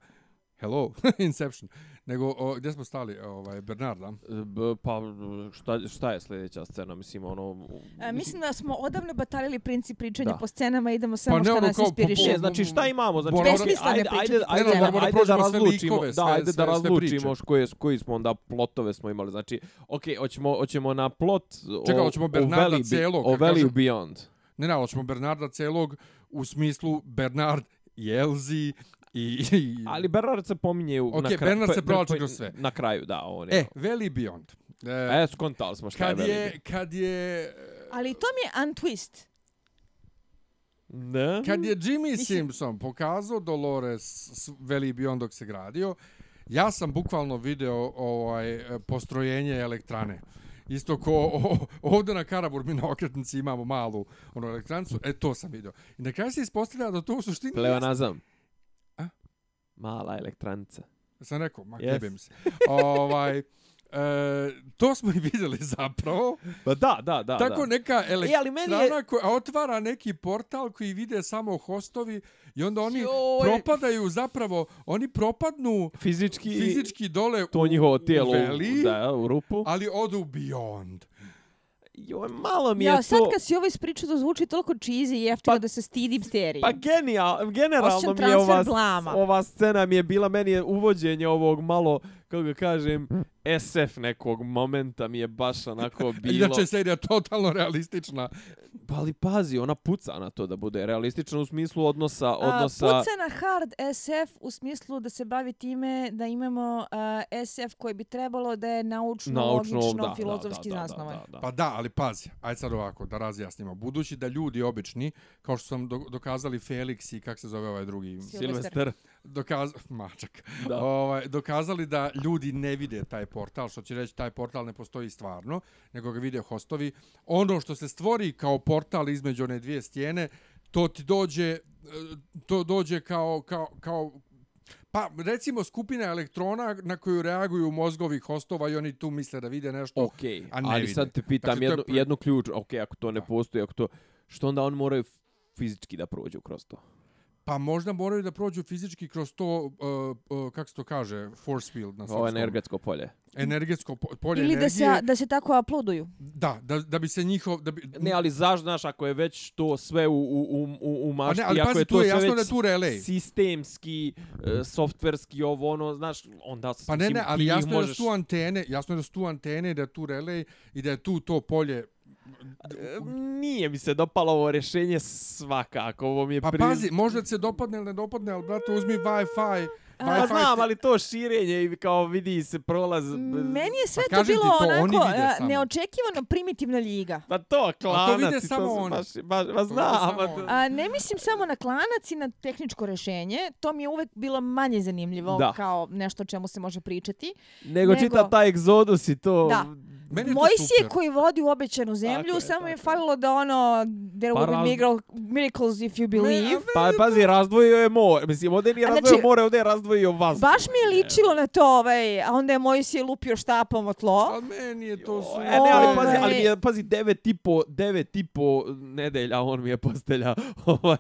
Hello, Inception. Nego, o, gdje smo stali, ovaj, Bernarda? B- Pa šta, šta je sljedeća scena? Mislim, ono... E, mislim da smo odavno batalili princip pričanja Da. po scenama, idemo samo Pa ne, što ono nas inspiriše. Ne, znači šta imamo? Znači, Besmislene ajde, ajde, ajde, da- moramo da ajde da sve razlučimo, likove, da, sve- ajde da sve- sve razlučimo koje, koji smo onda plotove smo imali. Znači, okej, hoćemo, hoćemo na plot Čekaj, o, hoćemo o Bernarda Valley Be- celog, O kažem- Beyond. Ne, ne, ali ćemo Bernarda celog u smislu Bernard i Elzi i... i Ali Bernard se pominje u, Okej, na kraju. Bernard se provlači kroz sve. Na kraju, da, on je. E, Valley Beyond. E, E, skontali smo šta kad je je, Valley kad je, Ali to mi je untwist. Ne? kad je Jimmy Mislim- Simpson pokazao Dolores Valley Beyond dok se gradio, ja sam bukvalno video ovaj postrojenje elektrane. Isto ko o, ovdje na Karabur mi na okretnici imamo malu ono elektrancu, e to sam video. I na kraju se ispostavlja da to u suštini jeste- Pleonazam. A? Mala elektranica. Sam rekao, ma Yes. jebem se. ovaj, e, to smo i vidjeli zapravo. Pa da, da, da. Tako da. neka E, elektrana je- koja otvara neki portal koji vide samo hostovi i onda oni Joj. propadaju zapravo, oni propadnu Fizički, fizički dole to u, njihovo tijelo u veli, da, u rupu. ali odu beyond. Joj, malo mi je Ja, to... sad kad si ovo ispričao, to zvuči toliko cheesy i jeftino Pa- da se stidim serije. Pa genijal, generalno Osjećam mi je ova, blama. ova scena mi je bila, meni je uvođenje ovog malo, kako ga kažem, SF nekog momenta mi je baš onako bilo. Inače serija totalno realistična. Pa ali pazi, ona puca na to da bude realistična u smislu odnosa, A, odnosa... puca na hard SF u smislu da se bavi time da imamo a, SF koji bi trebalo da je naučno, naučno, logično, da, filozofski da, da, zasnovan. Da, da, da. Pa da, ali pazi, ajde sad ovako, da razjasnimo. Budući da ljudi obični, kao što sam do- dokazali Felix i kak se zove ovaj drugi, Silvester. Dokaz... mačak, Da. ovaj, dokazali da ljudi ne vide taj portal, što će reći taj portal ne postoji stvarno, nego ga vide hostovi. Ono što se stvori kao portal između one dvije stijene, to ti dođe, e, to dođe kao, kao, kao Pa, recimo, skupina elektrona na koju reaguju mozgovi hostova i oni tu misle da vide nešto. Okej, a ne ali vide. sad te pitam Dakle, to je jednu, jednu ključ, okej, ako to ne Da. postoji, ako to... Što onda oni moraju fizički da prođu kroz to? Pa možda moraju da prođu fizički kroz to, uh, uh, kako se to kaže, force field na Ovo srpskom. energetsko polje. Energetsko po- polje Ili da energije. se, da se tako uploaduju. Da, da, da bi se njihov... Da bi, Ne, ali zašto, znaš, ako je već to sve u, u, u, u, mašti, ne, ali ako pazi, je to je sve jasno već da je tu relay. sistemski, e, softverski, ovo, ono, znaš, onda... Pa ne, ne, ali jasno je da možeš... su antene, jasno je da su tu antene, da je tu relay i da je tu to polje. Nije mi se dopalo ovo rješenje svakako, ovo mi je Pa pri- pazi, možda se dopadne ili ne dopadne, ali brate, uzmi Wi-Fi. Pa Wi-Fi znam, ali to širenje i kao vidi se prolaz... Meni je sve Pa to bilo to, onako vide samo. neočekivano primitivna liga. Pa to, klanac vide i to samo su oni. baš, baš, ba vide znam, samo a to-. A, ne mislim samo na klanac i na tehničko rešenje. To mi je uvek bilo manje zanimljivo Da. kao nešto o čemu se može pričati. nego, nego- čita taj egzodus i to... Da. Meni je to Mojsije super. koji vodi u obećanu zemlju, Tako je, samo je je. falilo da ono, there Pa will be miracle- miracles if you believe. Pa pazi, razdvojio je more. Mislim, ovdje nije A razdvojio znači- more, ovdje je razdvojio vazduh. Baš mi je ličilo na to, ovaj, a onda je Mojsije lupio štapom o tlo. Ali meni je to su... E, ne, ali pazi, Ovaj. ali mi je, pazi, devet i po, devet i po nedelja on mi je postelja. Ovaj,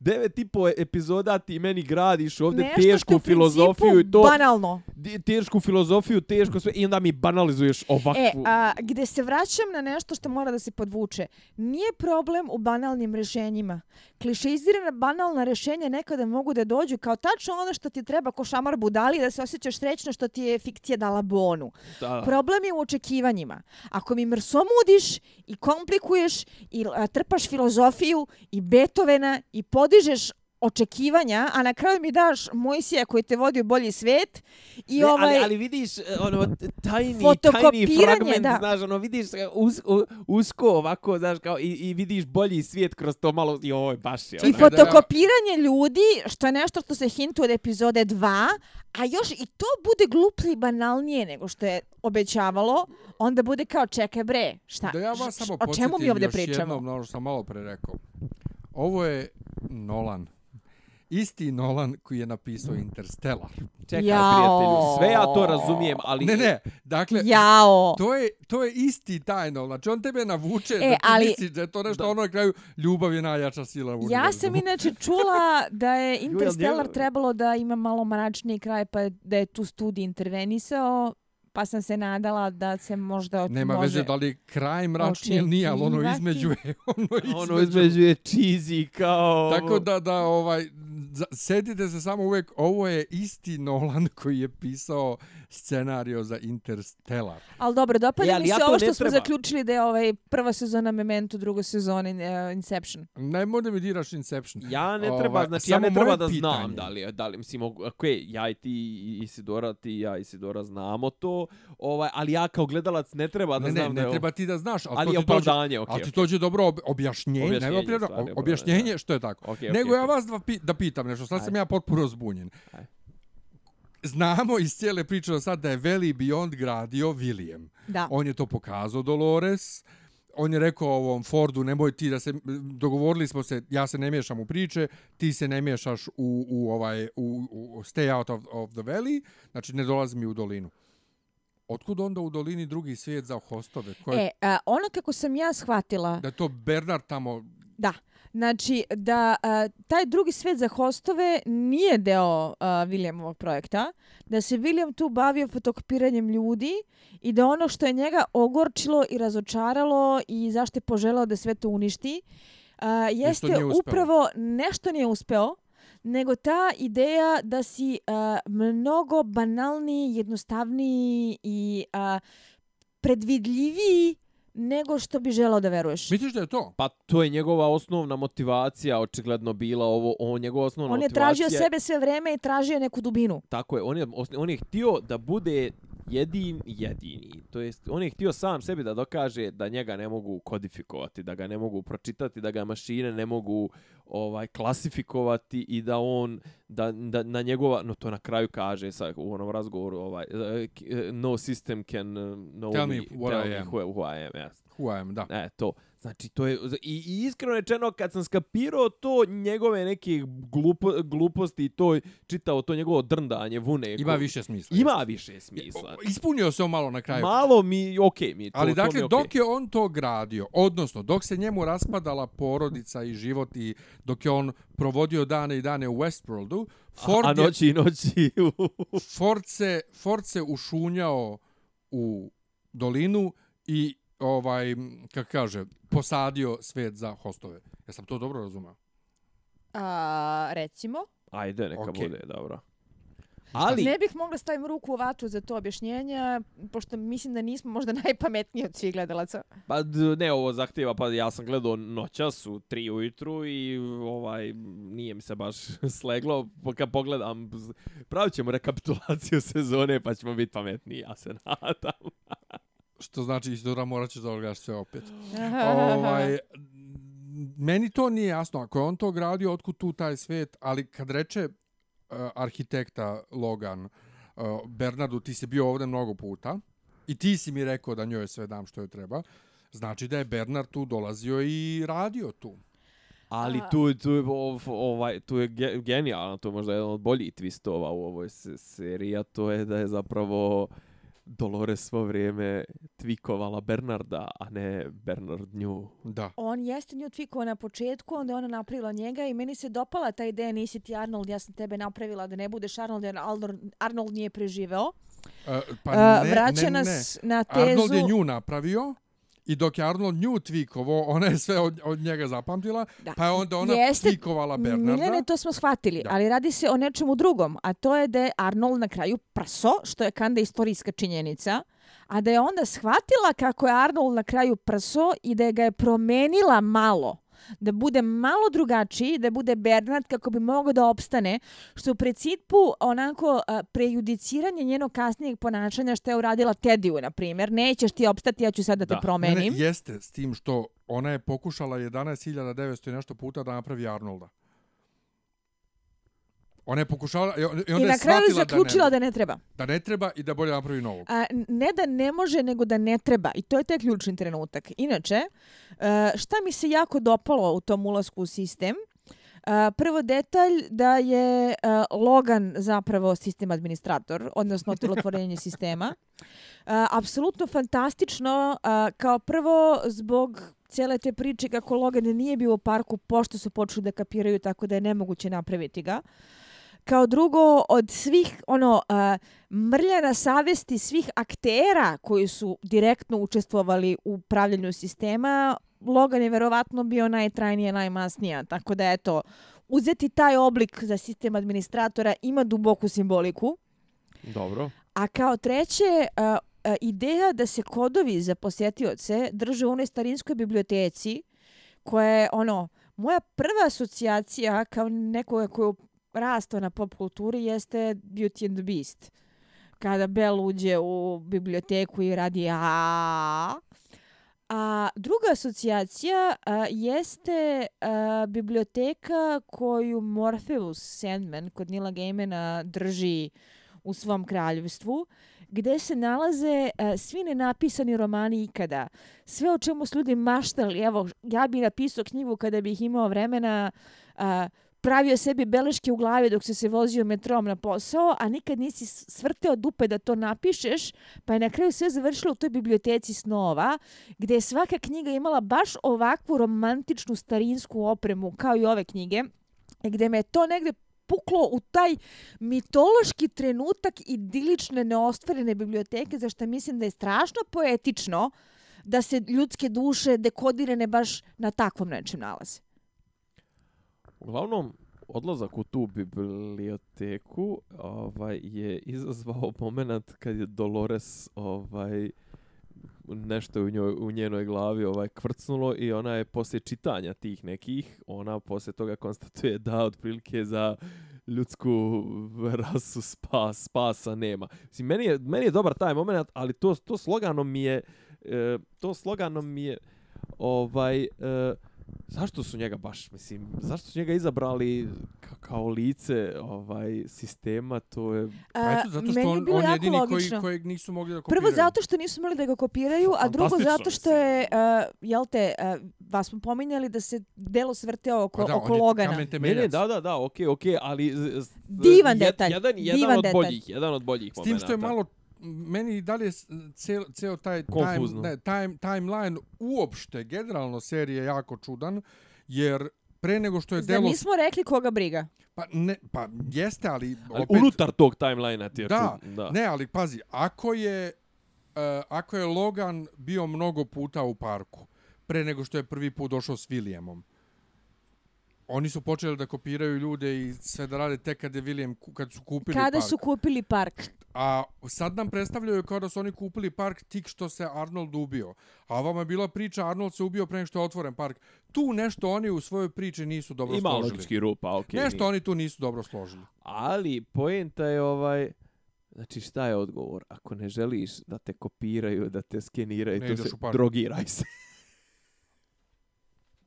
devet i po epizoda ti meni gradiš ovdje Nešto je tešku u principu filozofiju i to, Banalno. tešku filozofiju, teško sve, i onda mi banalizuješ ovakvu. E, a, gde se vraćam na nešto što mora da se podvuče. Nije problem u banalnim rešenjima. Klišeizirana banalna rešenja nekada mogu da dođu kao tačno ono što ti treba ko šamar budali da se osjećaš srećno što ti je fikcija dala bonu. da. Problem je u očekivanjima. Ako mi mrsomudiš i komplikuješ i a, trpaš filozofiju i Beethovena i podižeš očekivanja, a na kraju mi daš Mojsija koji te vodi u bolji svet i Ne, ovaj... ali, ali vidiš, e, ono, tajni, tajni Fotokopiranje, fragment, da. znaš, ono, vidiš e, us, usko ovako, znaš, kao, i, i vidiš bolji svijet kroz to malo, joj, baš je. I ono. Da- fotokopiranje ljudi, što je nešto što se hintu od epizode 2, a još i to bude gluplje i banalnije nego što je obećavalo, onda bude kao čekaj bre, šta, Da ja vas š- samo o čemu mi podsjetim još pričamo? jednom na ono što sam malo pre rekao. Ovo je Nolan. Isti Nolan koji je napisao Interstellar. Čekaj, Jao. prijatelju, sve ja to razumijem, ali... Ne, ne, dakle, Jao! to je, to je isti taj Nolan. Znači, on tebe navuče E, da ti ali- misliš da je to nešto ono na kraju ljubav je najjača sila u Ja sam inače čula da je Interstellar trebalo da ima malo mračniji kraj, pa da je tu studij intervenisao, pa sam se nadala da se možda Nema može... veze da li kraj mračni ili nije, ali ono između je, ono između. Ono između je cheesy kao... Tako da, da, ovaj, za- setite se samo uvek, ovo je isti Nolan koji je pisao scenario za Interstellar. Ali dobro, dopada E, ali mi ja se to ovo ne što smo zaključili da je ovaj prva sezona Memento, druga sezona uh, Inception. Nemoj da mi diraš Inception. Ja ne treba, Ovaj, znači ja ne treba da znam pitanje. da li da li, mislim, ok, ja i ti i Isidora, ti i ja i Isidora znamo to, ovaj, ali ja kao gledalac ne treba da Ne, ne, znam da ne je treba ti da znaš, ali, Ali je opravdanje, okej, ali ti okej. dođe dobro ob, objašnjenje, Objašnjenje, ne stvarno je objašnjenje problem, što je tako. Okej, Nego okej, ja vas dva pi, da pitam nešto, sad sam ja potpuno zbunjen. Ajde. Znamo iz cijele priče sad da je Veli Beyond gradio William. Da. On je to pokazao Dolores. On je rekao ovom Fordu, nemoj ti da se, dogovorili smo se, ja se ne miješam u priče, ti se ne miješaš u, u ovaj, u, u stay out of, of the valley, znači ne dolazi mi u dolinu. Otkud onda u dolini drugi svijet za hostove? Ko je, E, a, ono kako sam ja shvatila, Da to Bernard tamo... da, znači da a, taj drugi svet za hostove nije deo a, Williamovog projekta, da se William tu bavio fotokopiranjem ljudi i da ono što je njega ogorčilo i razočaralo i zašto je poželao da sve to uništi, a, jeste upravo nešto nije uspeo, nego ta ideja da si a, mnogo banalniji, jednostavniji i a, predvidljiviji nego što bi želao da veruješ. Misliš da je to? Pa to je njegova osnovna motivacija, očigledno bila ovo, ovo njegova osnovna On je motivacija. tražio sebe sve vreme i tražio neku dubinu. Tako je, on je, on je htio da bude jedin jedini. To jest, on je htio sam sebi da dokaže da njega ne mogu kodifikovati, da ga ne mogu pročitati, da ga mašine ne mogu ovaj klasifikovati i da on da, da na njegova no to na kraju kaže sa u onom razgovoru ovaj k- eh, no system can know Tell me, me what tell I me am. who, who I am yes. Who I am, da. E, to. Znači, to je... I, i iskreno rečeno, kad sam skapirao to njegove neke glupo, gluposti i to čitao to njegovo drndanje vune... Ima više smisla. Ima više smisla. Ispunio se on malo na kraju. Malo mi, okej okay, mi to, Ali to mi dakle, okej. dok je on to gradio, odnosno dok se njemu raspadala porodica i život i dok je on provodio dane i dane u Westworldu, Ford, A je, noći i noći... Ford, se, Ford se ušunjao u dolinu i ovaj, kako kaže, posadio svet za hostove. Ja sam to dobro razumeo. A, recimo. Ajde, neka Okej. bude, dobro. Ali, Ne bih mogla stavim ruku u vatru za to objašnjenje, pošto mislim da nismo možda najpametniji od svih gledalaca. pa ne, ovo zahtjeva, pa ja sam gledao noćas u tri ujutru i ovaj, nije mi se baš sleglo. Pa Kad pogledam, pravit ćemo rekapitulaciju sezone pa ćemo biti pametniji, ja se nadam. Što znači, Isidora, morat ćeš da odgledaš sve opet. ovaj, meni to nije jasno. Ako je on to gradio, otkud tu taj svet, ali kad reče uh, arhitekta Logan, uh, Bernardu, ti si bio ovde mnogo puta i ti si mi rekao da njoj sve dam što je treba, znači da je Bernard tu dolazio i radio tu. Ali tu, tu, ov- ovaj, tu je ge- genijalno, to je možda jedan od boljih twistova u ovoj se- seriji, a to je da je zapravo Dolores svo vrijeme tvikovala Bernarda, a ne Bernard nju. Da. On jeste nju tvikao na početku, onda je ona napravila njega i meni se dopala ta ideja, nisi ti Arnold, ja sam tebe napravila da ne budeš Arnold, jer Arnold, Arnold nije preživeo. Uh, pa Uh, ne, vraća ne, ne. nas na tezu... Arnold je nju napravio i dok je Arnold nju tvikovo, ona je sve od, od njega zapamtila, Da. pa je onda ona Jeste- tvikovala Bernarda. Ne, ne, to smo shvatili, Da. ali radi se o nečemu drugom, a to je da je Arnold na kraju prso, što je kanda istorijska činjenica, a da je onda shvatila kako je Arnold na kraju prso i da je ga je promenila malo da bude malo drugačiji, da bude Bernard kako bi mogao da opstane, što u principu onako prejudiciranje njenog kasnijeg ponašanja što je uradila Tediju, na primjer. Nećeš ti opstati, ja ću sad da te Da. promenim. Ne, ne, jeste s tim što ona je pokušala 11.900 i nešto puta da napravi Arnolda. Ona je pokušala i on- i I onda na je kraju shvatila zaključila da, da ne treba. ne, da ne treba i da bolje napravi novog. A, ne da ne može, nego da ne treba. I to je taj ključni trenutak. Inače, e, šta mi se jako dopalo u tom ulasku u sistem, A, prvo detalj da je a, Logan zapravo sistem administrator, odnosno otelotvorenje sistema. Apsolutno fantastično, kao prvo zbog cijele te priče kako Logan nije bio u parku pošto su počeli da kapiraju tako da je nemoguće napraviti ga. Kao drugo, od svih ono uh, mrlja na savesti svih aktera koji su direktno učestvovali u pravljanju sistema, Logan je verovatno bio najtrajnija, najmasnija. Tako da, eto, uzeti taj oblik za sistem administratora ima duboku simboliku. Dobro. A kao treće, uh, uh, ideja da se kodovi za posjetioce drže u onoj starinskoj biblioteci, koja je, ono, moja prva asocijacija kao nekoga koju rastao na pop kulturi jeste Beauty and the Beast. Kada Belle uđe u biblioteku i radi a A druga asocijacija a, jeste a, biblioteka koju Morpheus Sandman kod Nila Gaimana drži u svom kraljevstvu, gde se nalaze a, svi nenapisani romani ikada. Sve o čemu su ljudi maštali, evo, ja bih napisao knjigu kada bih imao vremena, a, pravio sebi beleške u glavi dok se se vozio metrom na posao, a nikad nisi svrteo dupe da to napišeš, pa je na kraju sve završilo u toj biblioteci snova, gdje je svaka knjiga imala baš ovakvu romantičnu starinsku opremu, kao i ove knjige, gdje me to negde puklo u taj mitološki trenutak idilične neostvarene biblioteke, za što mislim da je strašno poetično da se ljudske duše dekodirane baš na takvom nečem nalaze. Uglavnom, odlazak u tu biblioteku ovaj, je izazvao moment kad je Dolores ovaj, nešto u, njoj, u njenoj glavi ovaj kvrcnulo i ona je poslije čitanja tih nekih, ona poslije toga konstatuje da otprilike za ljudsku rasu spas, spasa nema. Mislim, meni je, meni je dobar taj moment, ali to, to slogano mi je, e, to slogano mi je, ovaj, e, Zašto su njega baš, mislim, zašto su njega izabrali kao lice ovaj sistema, to je... Pa eto, zato što on, on jedini koji, kojeg nisu mogli da kopiraju. Prvo zato što nisu mogli da ga kopiraju, a drugo zato što je, uh, jel te, uh, vas smo pominjali da se delo svrteo oko, pa da, oko Logana. Ne, ne, da, da, da, okej, okay, okej, okay, ali... Divan detalj, jedan, jedan divan od detalj. boljih, jedan od boljih S tim što je malo meni dalje ceo, ceo taj time, ne, time, timeline uopšte, generalno serije jako čudan, jer pre nego što je Zar delo... nismo rekli koga briga? Pa, ne, pa jeste, ali... ali opet, unutar tog timelinea ti je da, čud, da, ne, ali pazi, ako je, uh, ako je Logan bio mnogo puta u parku, pre nego što je prvi put došao s Williamom, oni su počeli da kopiraju ljude i sve da rade tek kad je William kad su kupili Kada park. su kupili park? A sad nam predstavljaju kao da su oni kupili park tik što se Arnold ubio. A ovama je bila priča Arnold se ubio pre nego što je otvoren park. Tu nešto oni u svojoj priči nisu dobro Ima složili. Ima logički rupa, okej. Okay, nešto nije. oni tu nisu dobro složili. Ali poenta je ovaj... Znači šta je odgovor? Ako ne želiš da te kopiraju, da te skeniraju, Ne to se drogiraj se.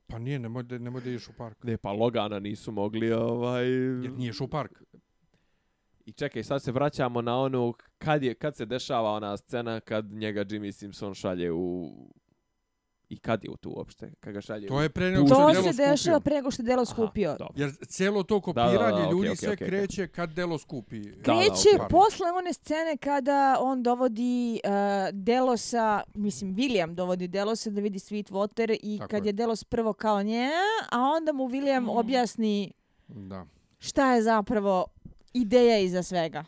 Pa nije, nemoj da, nemoj da ideš u park. Ne, pa Logana nisu mogli ovaj... Jer niješ u park. I čekaj, sad se vraćamo na onu kad je kad se dešava ona scena kad njega Jimmy Simpson šalje u i kad je u tu uopšte, kad ga šalje To je pre nego što delo se dešava pre nego što je delo skupio. Aha, dobro. Jer cijelo to Da, da, kopiranje da, ljudi okej, sve okej, okej. kreće kad delo skupi. Da, da, Kreće okej. posle one scene kada on dovodi uh, Delosa, mislim William dovodi Delosa da vidi Sweetwater i Tako kad je. je Delos prvo kao nje, a onda mu William objasni Da. šta je zapravo ideja iza svega.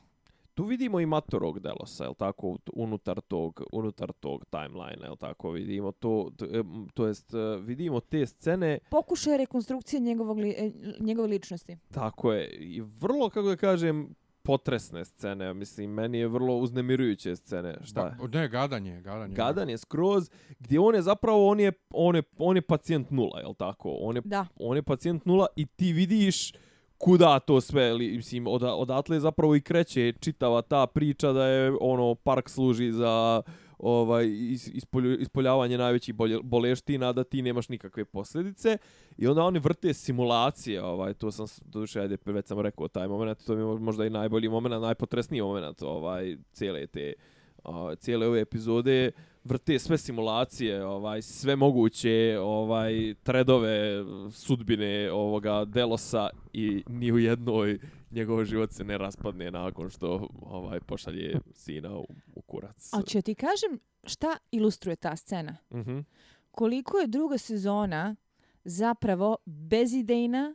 Tu vidimo i matorog Delosa, je tako, unutar tog, unutar tog timeline, je tako, vidimo to, to, em, to jest, e, vidimo te scene, Pokušaj rekonstrukcije njegovog li, e, njegove ličnosti. tako je, i vrlo, kako da kažem, potresne scene, mislim, meni je vrlo uznemirujuće scene, šta je? Da, ne, gadanje, gadanje. Gadan je skroz, gdje on je zapravo, on je, on je, on je pacijent nula, je tako? On je, Da. on je pacijent nula i ti vidiš kuda to sve, mislim, od, odatle zapravo i kreće čitava ta priča da je ono park služi za ovaj is, ispolju, ispoljavanje najvećih boleština da ti nemaš nikakve posljedice. I onda oni vrte simulacije ovaj to sam duše doduše ajde već sam rekao taj momenat to mi je možda i najbolji momenat najpotresniji momenat ovaj cijele te o, cijele ove epizode vrte sve simulacije, ovaj sve moguće ovaj tredove sudbine ovoga Delosa i ni u jednoj njegov život se ne raspadne nakon što ovaj pošalje sina u, u kurac. A ću ti kažem šta ilustruje ta scena? Mhm. Koliko je druga sezona zapravo bezidejna,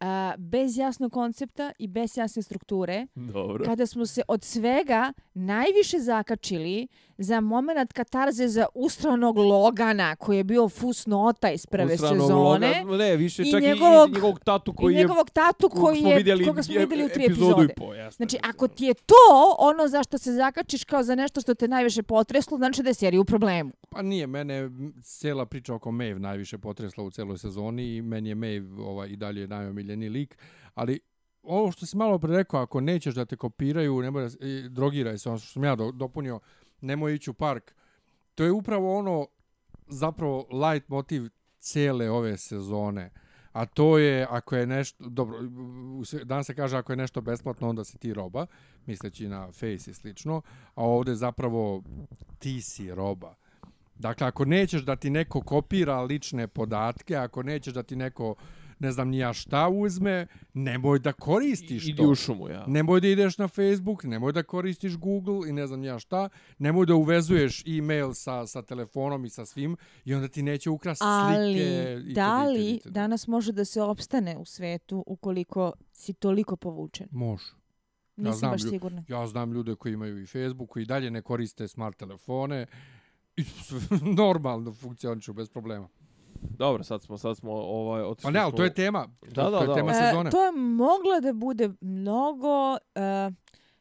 a, bez jasnog koncepta i bez jasne strukture, Dobro. kada smo se od svega najviše zakačili za moment katarze za ustranog Logana, koji je bio fusnota iz prve Usranog sezone, Loga- ne, više i čak njegovog- i njegovog tatu koji i je njegovog tatu koji je, vidjeli koga smo e- vidjeli u tri epizode. i po, jasno, Znači, ako ti je to ono zašto se zakačiš kao za nešto što te najviše potreslo, znači da je serija u problemu. Pa nije, mene m, cijela priča oko Maeve najviše potresla u celoj sezoni i meni je Maeve ovaj, i dalje omiljeni lik, ali ovo što si malo pre rekao, ako nećeš da te kopiraju, nemoj da, s- i drogiraj se, ono što sam ja do, dopunio, nemoj ići u park, to je upravo ono zapravo light motiv cijele ove sezone. A to je, ako je nešto, dobro, dan danas se kaže ako je nešto besplatno, onda si ti roba, misleći na Face i slično, a ovdje zapravo ti si roba. Dakle, ako nećeš da ti neko kopira lične podatke, ako nećeš da ti neko, ne znam ni ja šta uzme, nemoj da koristiš Idi to. u šumu, ja. Nemoj da ideš na Facebook, nemoj da koristiš Google i ne znam ni ja šta, nemoj da uvezuješ e-mail sa, sa telefonom i sa svim i onda ti neće ukrasti Ali, slike. i da li itd. danas može da se opstane u svetu ukoliko si toliko povučen? Može. Nisam znam baš sigurna. Ja znam ljude koji imaju i Facebook, koji dalje ne koriste smart telefone i normalno funkcionišu bez problema. Dobro, sad smo sad smo ovaj otišli. Pa ne, ali smo- to je tema. Da, da, to je da. tema E, sezone. to je moglo da bude mnogo, e,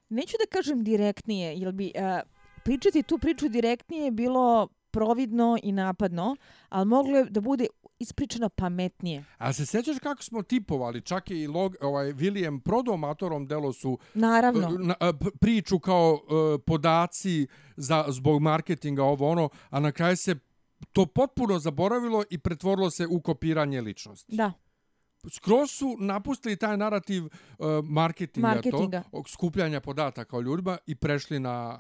neću da kažem direktnije, jer bi e, pričati tu priču direktnije je bilo providno i napadno, ali moglo je da bude ispričano pametnije. A se sjećaš kako smo tipovali, čak je i log, ovaj, William prodao matorom delo su Naravno. na, priču kao e, podaci za, zbog marketinga ovo ono, a na kraju se to potpuno zaboravilo i pretvorilo se u kopiranje ličnosti. Da. Skroz su napustili taj narativ uh, marketinga, Marketinga. to, skupljanja podataka o ljudima i prešli na,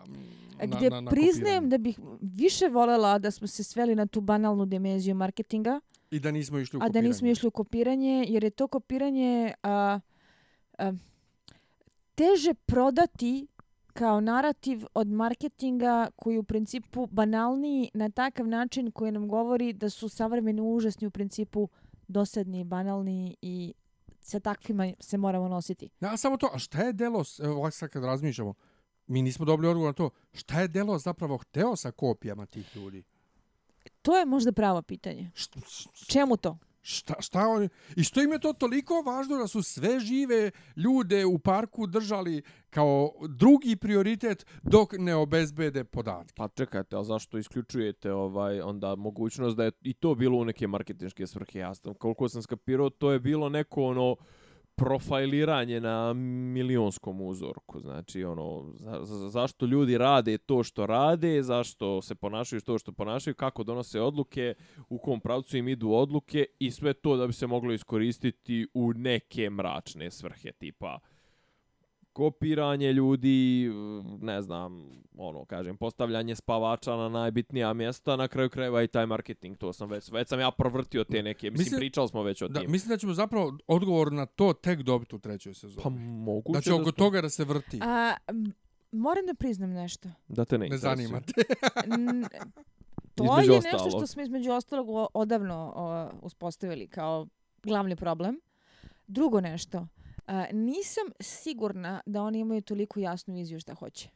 na, Gdje na, na priznajem kopiranje. da bih više voljela da smo se sveli na tu banalnu dimenziju marketinga, I da nismo išli u a da kopiranje. nismo išli u kopiranje, jer je to kopiranje a, a, teže prodati kao narativ od marketinga koji je u principu banalniji na takav način koji nam govori da su savremeni užasni u principu dosadni, banalni i sa takvima se moramo nositi. Ja, samo to, a šta je Delos, evo ovako sad kad razmišljamo, mi nismo dobili odgovor na to, šta je Delos zapravo hteo sa kopijama tih ljudi? To je možda pravo pitanje. Čemu to? Šta, šta oni, i što im je to toliko važno da su sve žive ljude u parku držali kao drugi prioritet dok ne obezbede podatke? Pa čekajte, a zašto isključujete ovaj onda mogućnost da je i to bilo u neke marketinške svrhe? Ja sam, koliko sam skapirao, to je bilo neko ono profiliranje na milionskom uzorku. Znači, ono, za, za, zašto ljudi rade to što rade, zašto se ponašaju to što ponašaju, kako donose odluke, u kom pravcu im idu odluke i sve to da bi se moglo iskoristiti u neke mračne svrhe, tipa kopiranje ljudi, ne znam, ono, kažem, postavljanje spavača na najbitnija mjesta, na kraju krajeva i taj marketing, to sam već, već sam ja provrtio te neke, mislim, Mislim- pričali smo već o Da, tim. mislim da ćemo zapravo odgovor na to tek dobiti u trećoj sezoni. Pa moguće da će oko smo- toga da se vrti. A, moram da priznam nešto. da te ne, ne interesuje. zanima te. N- to Između je nešto što smo između ostalog odavno o, uspostavili kao glavni problem. Drugo nešto, nisam sigurna da oni imaju toliko jasnu viziju šta hoće.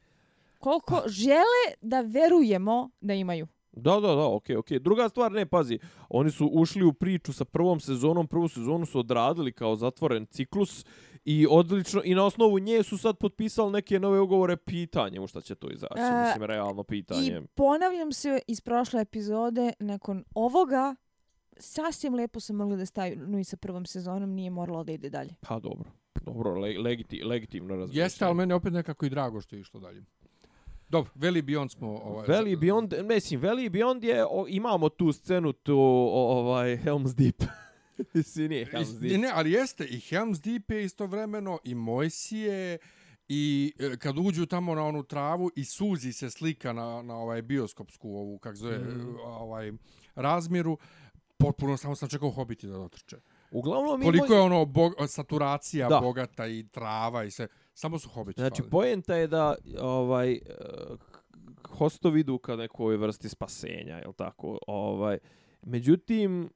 Koliko žele da verujemo da imaju. Da, da, da, okej, okay, okej. Okay. Druga stvar, ne, pazi, oni su ušli u priču sa prvom sezonom, prvu sezonu su odradili kao zatvoren ciklus i odlično, i na osnovu nje su sad potpisali neke nove ugovore pitanje u šta će to izaći, E, mislim, realno pitanje. I ponavljam se iz prošle epizode, nakon ovoga, sasvim lepo su mogli da staju no i sa prvom sezonom, nije moralo da ide dalje. Pa dobro, dobro, le, legiti, legitimno razmišljanje. Jeste, ali meni opet nekako i drago što je išlo dalje. Dobro, Veli Beyond smo... Ovaj, Valley Beyond, mislim, Valley Beyond je, o, imamo tu scenu, tu, o, ovaj, Helm's Deep. Mislim, nije Helm's Deep. Ne, ali jeste, i Helm's Deep je istovremeno, i Mojsije, I e, kad uđu tamo na onu travu i suzi se slika na, na ovaj bioskopsku ovu, kak zove, Mhm. ovaj razmjeru, potpuno samo sam čekao hobiti da dotrče. Uglavnom, Koliko ima- je ono bog, saturacija Da. bogata i trava i sve, samo su hobiti Znači, poenta je da ovaj eh, hostovi idu ka nekoj vrsti spasenja, je tako? Ovaj, međutim,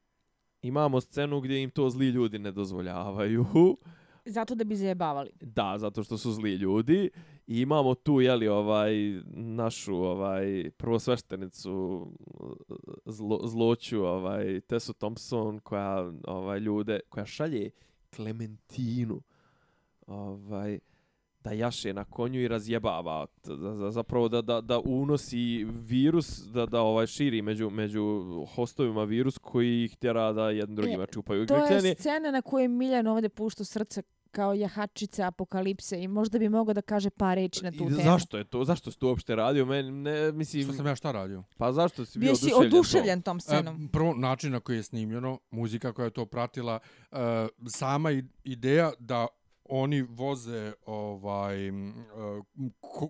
imamo scenu gdje im to zli ljudi ne dozvoljavaju. Zato da bi zajebavali. Da, zato što su zli ljudi. I imamo tu, jeli, ovaj, našu, ovaj, prvosveštenicu zlo, zloću, ovaj, Tessu Thompson, koja, ovaj, ljude, koja šalje Klementinu, ovaj, da jaše na konju i razjebava da, da, zapravo da, da, da unosi virus da da ovaj širi među među hostovima virus koji ih tjera da jedni drugima čupaju. To je scena na kojoj Miljan ovdje pušta srce kao jahačica apokalipse i možda bi mogao da kaže par reči na tu I temu. zašto je to? Zašto si to uopšte radio? Men, ne, mislim, Što sam ja šta radio? pa zašto si bio, Bio si oduševljen? oduševljen tom E, scenom. prvo, način na koji je snimljeno, muzika koja je to pratila, e, sama ideja da oni voze ovaj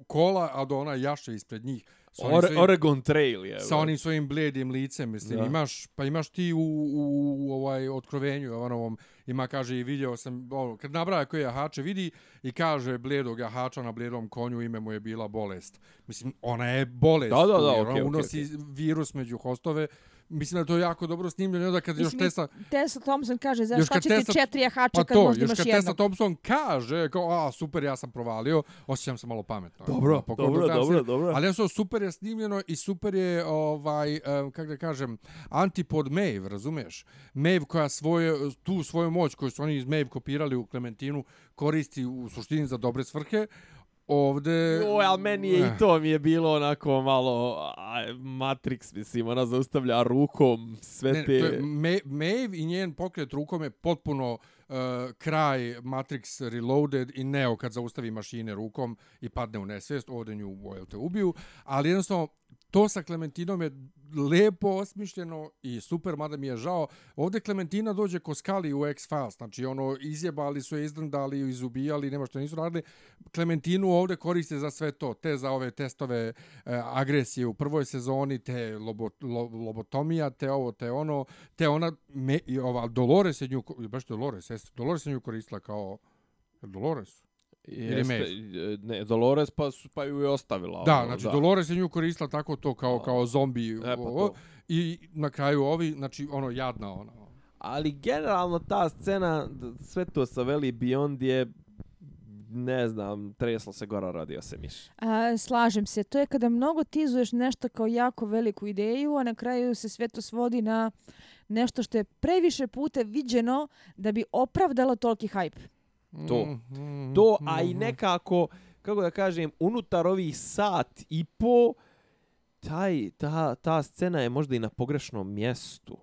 kola, a da ona jaše ispred njih. Ore, svojim- Oregon Trail je. sa onim svojim bledim licem, mislim, Da. imaš, pa imaš ti u, u, u ovaj otkrovenju Jovanovom, ima, kaže, i vidio sam, ono, kad nabraja koji jahače vidi i kaže bledog jahača na bledom konju, ime mu je bila bolest. Mislim, ona je bolest, Da, da, da, ona okej, unosi virus među hostove, Mislim da je to jako dobro snimljeno, onda kad još Mislim, Tessa... Tessa Thompson kaže, za Još šta kad će ti Tessa- četiri jahača Pa kad to, možda još imaš kad Tessa jednog? Thompson kaže, kao, a, super, ja sam provalio, osjećam se malo pametno. Dobro, Napokon dobro, dobro, se- dobro. Ali ja super je snimljeno i super je, ovaj, um, kako da kažem, antipod Maeve, razumiješ? Maeve koja svoje, tu svoju moć koju su oni iz Maeve kopirali u Klementinu koristi u suštini za dobre svrhe. Ovde... Oj, ali meni je Eh. i to mi je bilo onako malo a, Matrix, mislim, ona zaustavlja rukom sve Ne, te... je Maeve i njen pokret rukom je potpuno uh, kraj Matrix Reloaded i Neo kad zaustavi mašine rukom i padne u nesvijest, ovdje nju te ubiju, ali jednostavno to sa Clementinom je lepo osmišljeno i super, mada mi je žao. Ovde Clementina dođe ko skali u X-Files, znači ono, izjebali su je, izdrndali, izubijali, nema što nisu radili. Clementinu ovde koriste za sve to, te za ove testove e, agresije u prvoj sezoni, te lobo, lo, lobotomija, te ovo, te ono, te ona, me, i ova, Dolores je nju, baš Dolores, jeste, Dolores je nju koristila kao, Dolores? Jeste, Maeve? ne, Dolores pa, su, pa ju je ostavila. Da, ono, znači Dolores je nju koristila tako to kao kao zombi E, pa ovo, to. i na kraju ovi, znači ono jadna ona. Ali generalno ta scena, sve to sa Veli Beyond je ne znam, tresla se gora radio se miš. A, slažem se. To je kada mnogo tizuješ nešto kao jako veliku ideju, a na kraju se sve to svodi na nešto što je previše puta viđeno da bi opravdalo toliki hype. To. Mhm, To, a i mhm. nekako, kako da kažem, unutar ovih sat i po, taj, ta, ta scena je možda i na pogrešnom mjestu.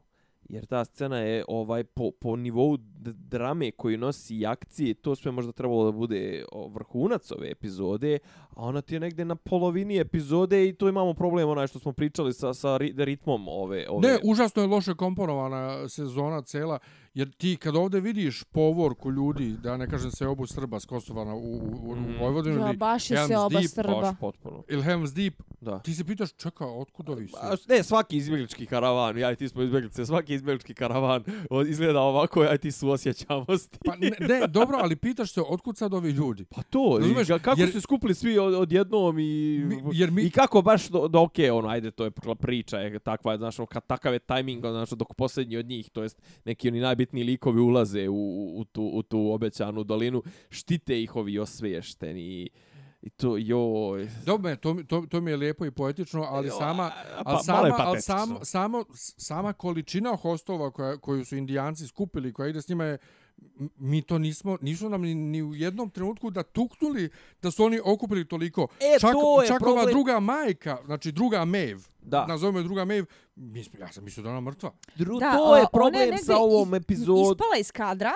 Jer ta scena je ovaj po, po nivou drame koji nosi i akcije, to sve možda trebalo da bude vrhunac ove epizode, a ona ti je negde na polovini epizode i tu imamo problem onaj što smo pričali sa, sa ri- ritmom ove... ove Ne, užasno je loše komponovana sezona cela, jer ti kad ovde vidiš povorku ljudi, da ne kažem se obu Srba s Kosova na- u, u, u Mhm. Vojvodinu Ja, ili baš je se Helm's oba Deep, Srba. baš potpuno. ili Helm's Deep, Da. ti se pitaš, čeka, otkud ovi su? A, Ne, svaki izbjeglički karavan, ja i ti smo izbjeglice, svaki izbjeglički karavan izgleda ovako, ja i ti su osjećamosti. Pa ne, ne, dobro, ali pitaš se, otkud sad ovi ljudi? Pa to, Razumeš, i, kako jer- ste skupili svi od, odjednom i, Mi- jer mi- i kako baš do, do ok, ono, ajde, to je pr- priča, je takva, znaš, ono, kad takav je tajming, ono, znaš, dok posljednji od njih, to jest neki oni najbitniji likovi ulaze u, u, tu, u tu obećanu dolinu, štite ih ovi osviješteni i, i to, joj. Dobro, to, to, to mi je lijepo i poetično, ali Jo, sama, pa, ali je sama, ali sam, samo, sama količina hostova koja, koju su indijanci skupili, koja ide s njima je mi to nismo, nisu nam ni, ni u jednom trenutku da tuknuli da su oni okupili toliko. E, čak, to je čak ova problem. druga majka, znači druga Maeve, Da. nazovemo je druga Maeve, ja sam mislio da ona mrtva. Dru, Da, to je problem sa ovom epizodom. Ispala iz kadra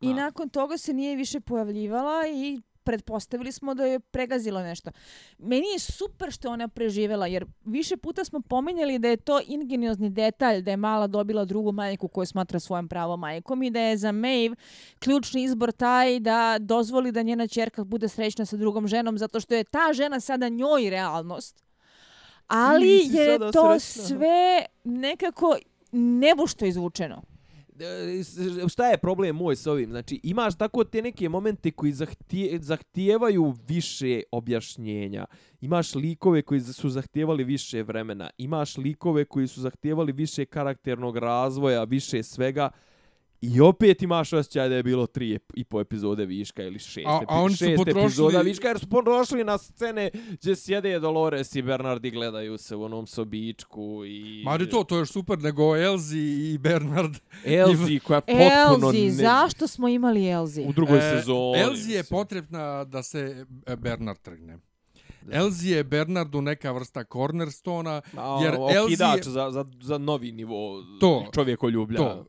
i Da. nakon toga se nije više pojavljivala i pretpostavili smo da je pregazilo nešto. Meni je super što je ona preživela, jer više puta smo pominjali da je to ingeniozni detalj, da je mala dobila drugu majku koju smatra svojom pravom majkom i da je za Maeve ključni izbor taj da dozvoli da njena čerka bude srećna sa drugom ženom, zato što je ta žena sada njoj realnost. Ali je to srećna. sve nekako nebušto izvučeno. Šta je problem moj s ovim? Znači, imaš tako te neke momente koji zahtije, zahtijevaju više objašnjenja. Imaš likove koji su zahtijevali više vremena. Imaš likove koji su zahtijevali više karakternog razvoja, više svega. I opet imaš osjećaj da je bilo tri i po epizode viška ili šest, A- a epi- oni su šest potrošili- epizoda viška jer su potrošili na scene gdje sjede Dolores i Bernard i gledaju se u onom sobičku i... Ma je to, to je još super, nego Elzi i Bernard. Elzi koja potpuno... Elzi, ne- zašto smo imali Elzi? U drugoj E, sezoni. Elzi je potrebna da se e, Bernard trgne. Elzi je Bernardu neka vrsta cornerstona, A, jer okidač Elzi je za, za, za novi nivo To, čovjekoljublja. to,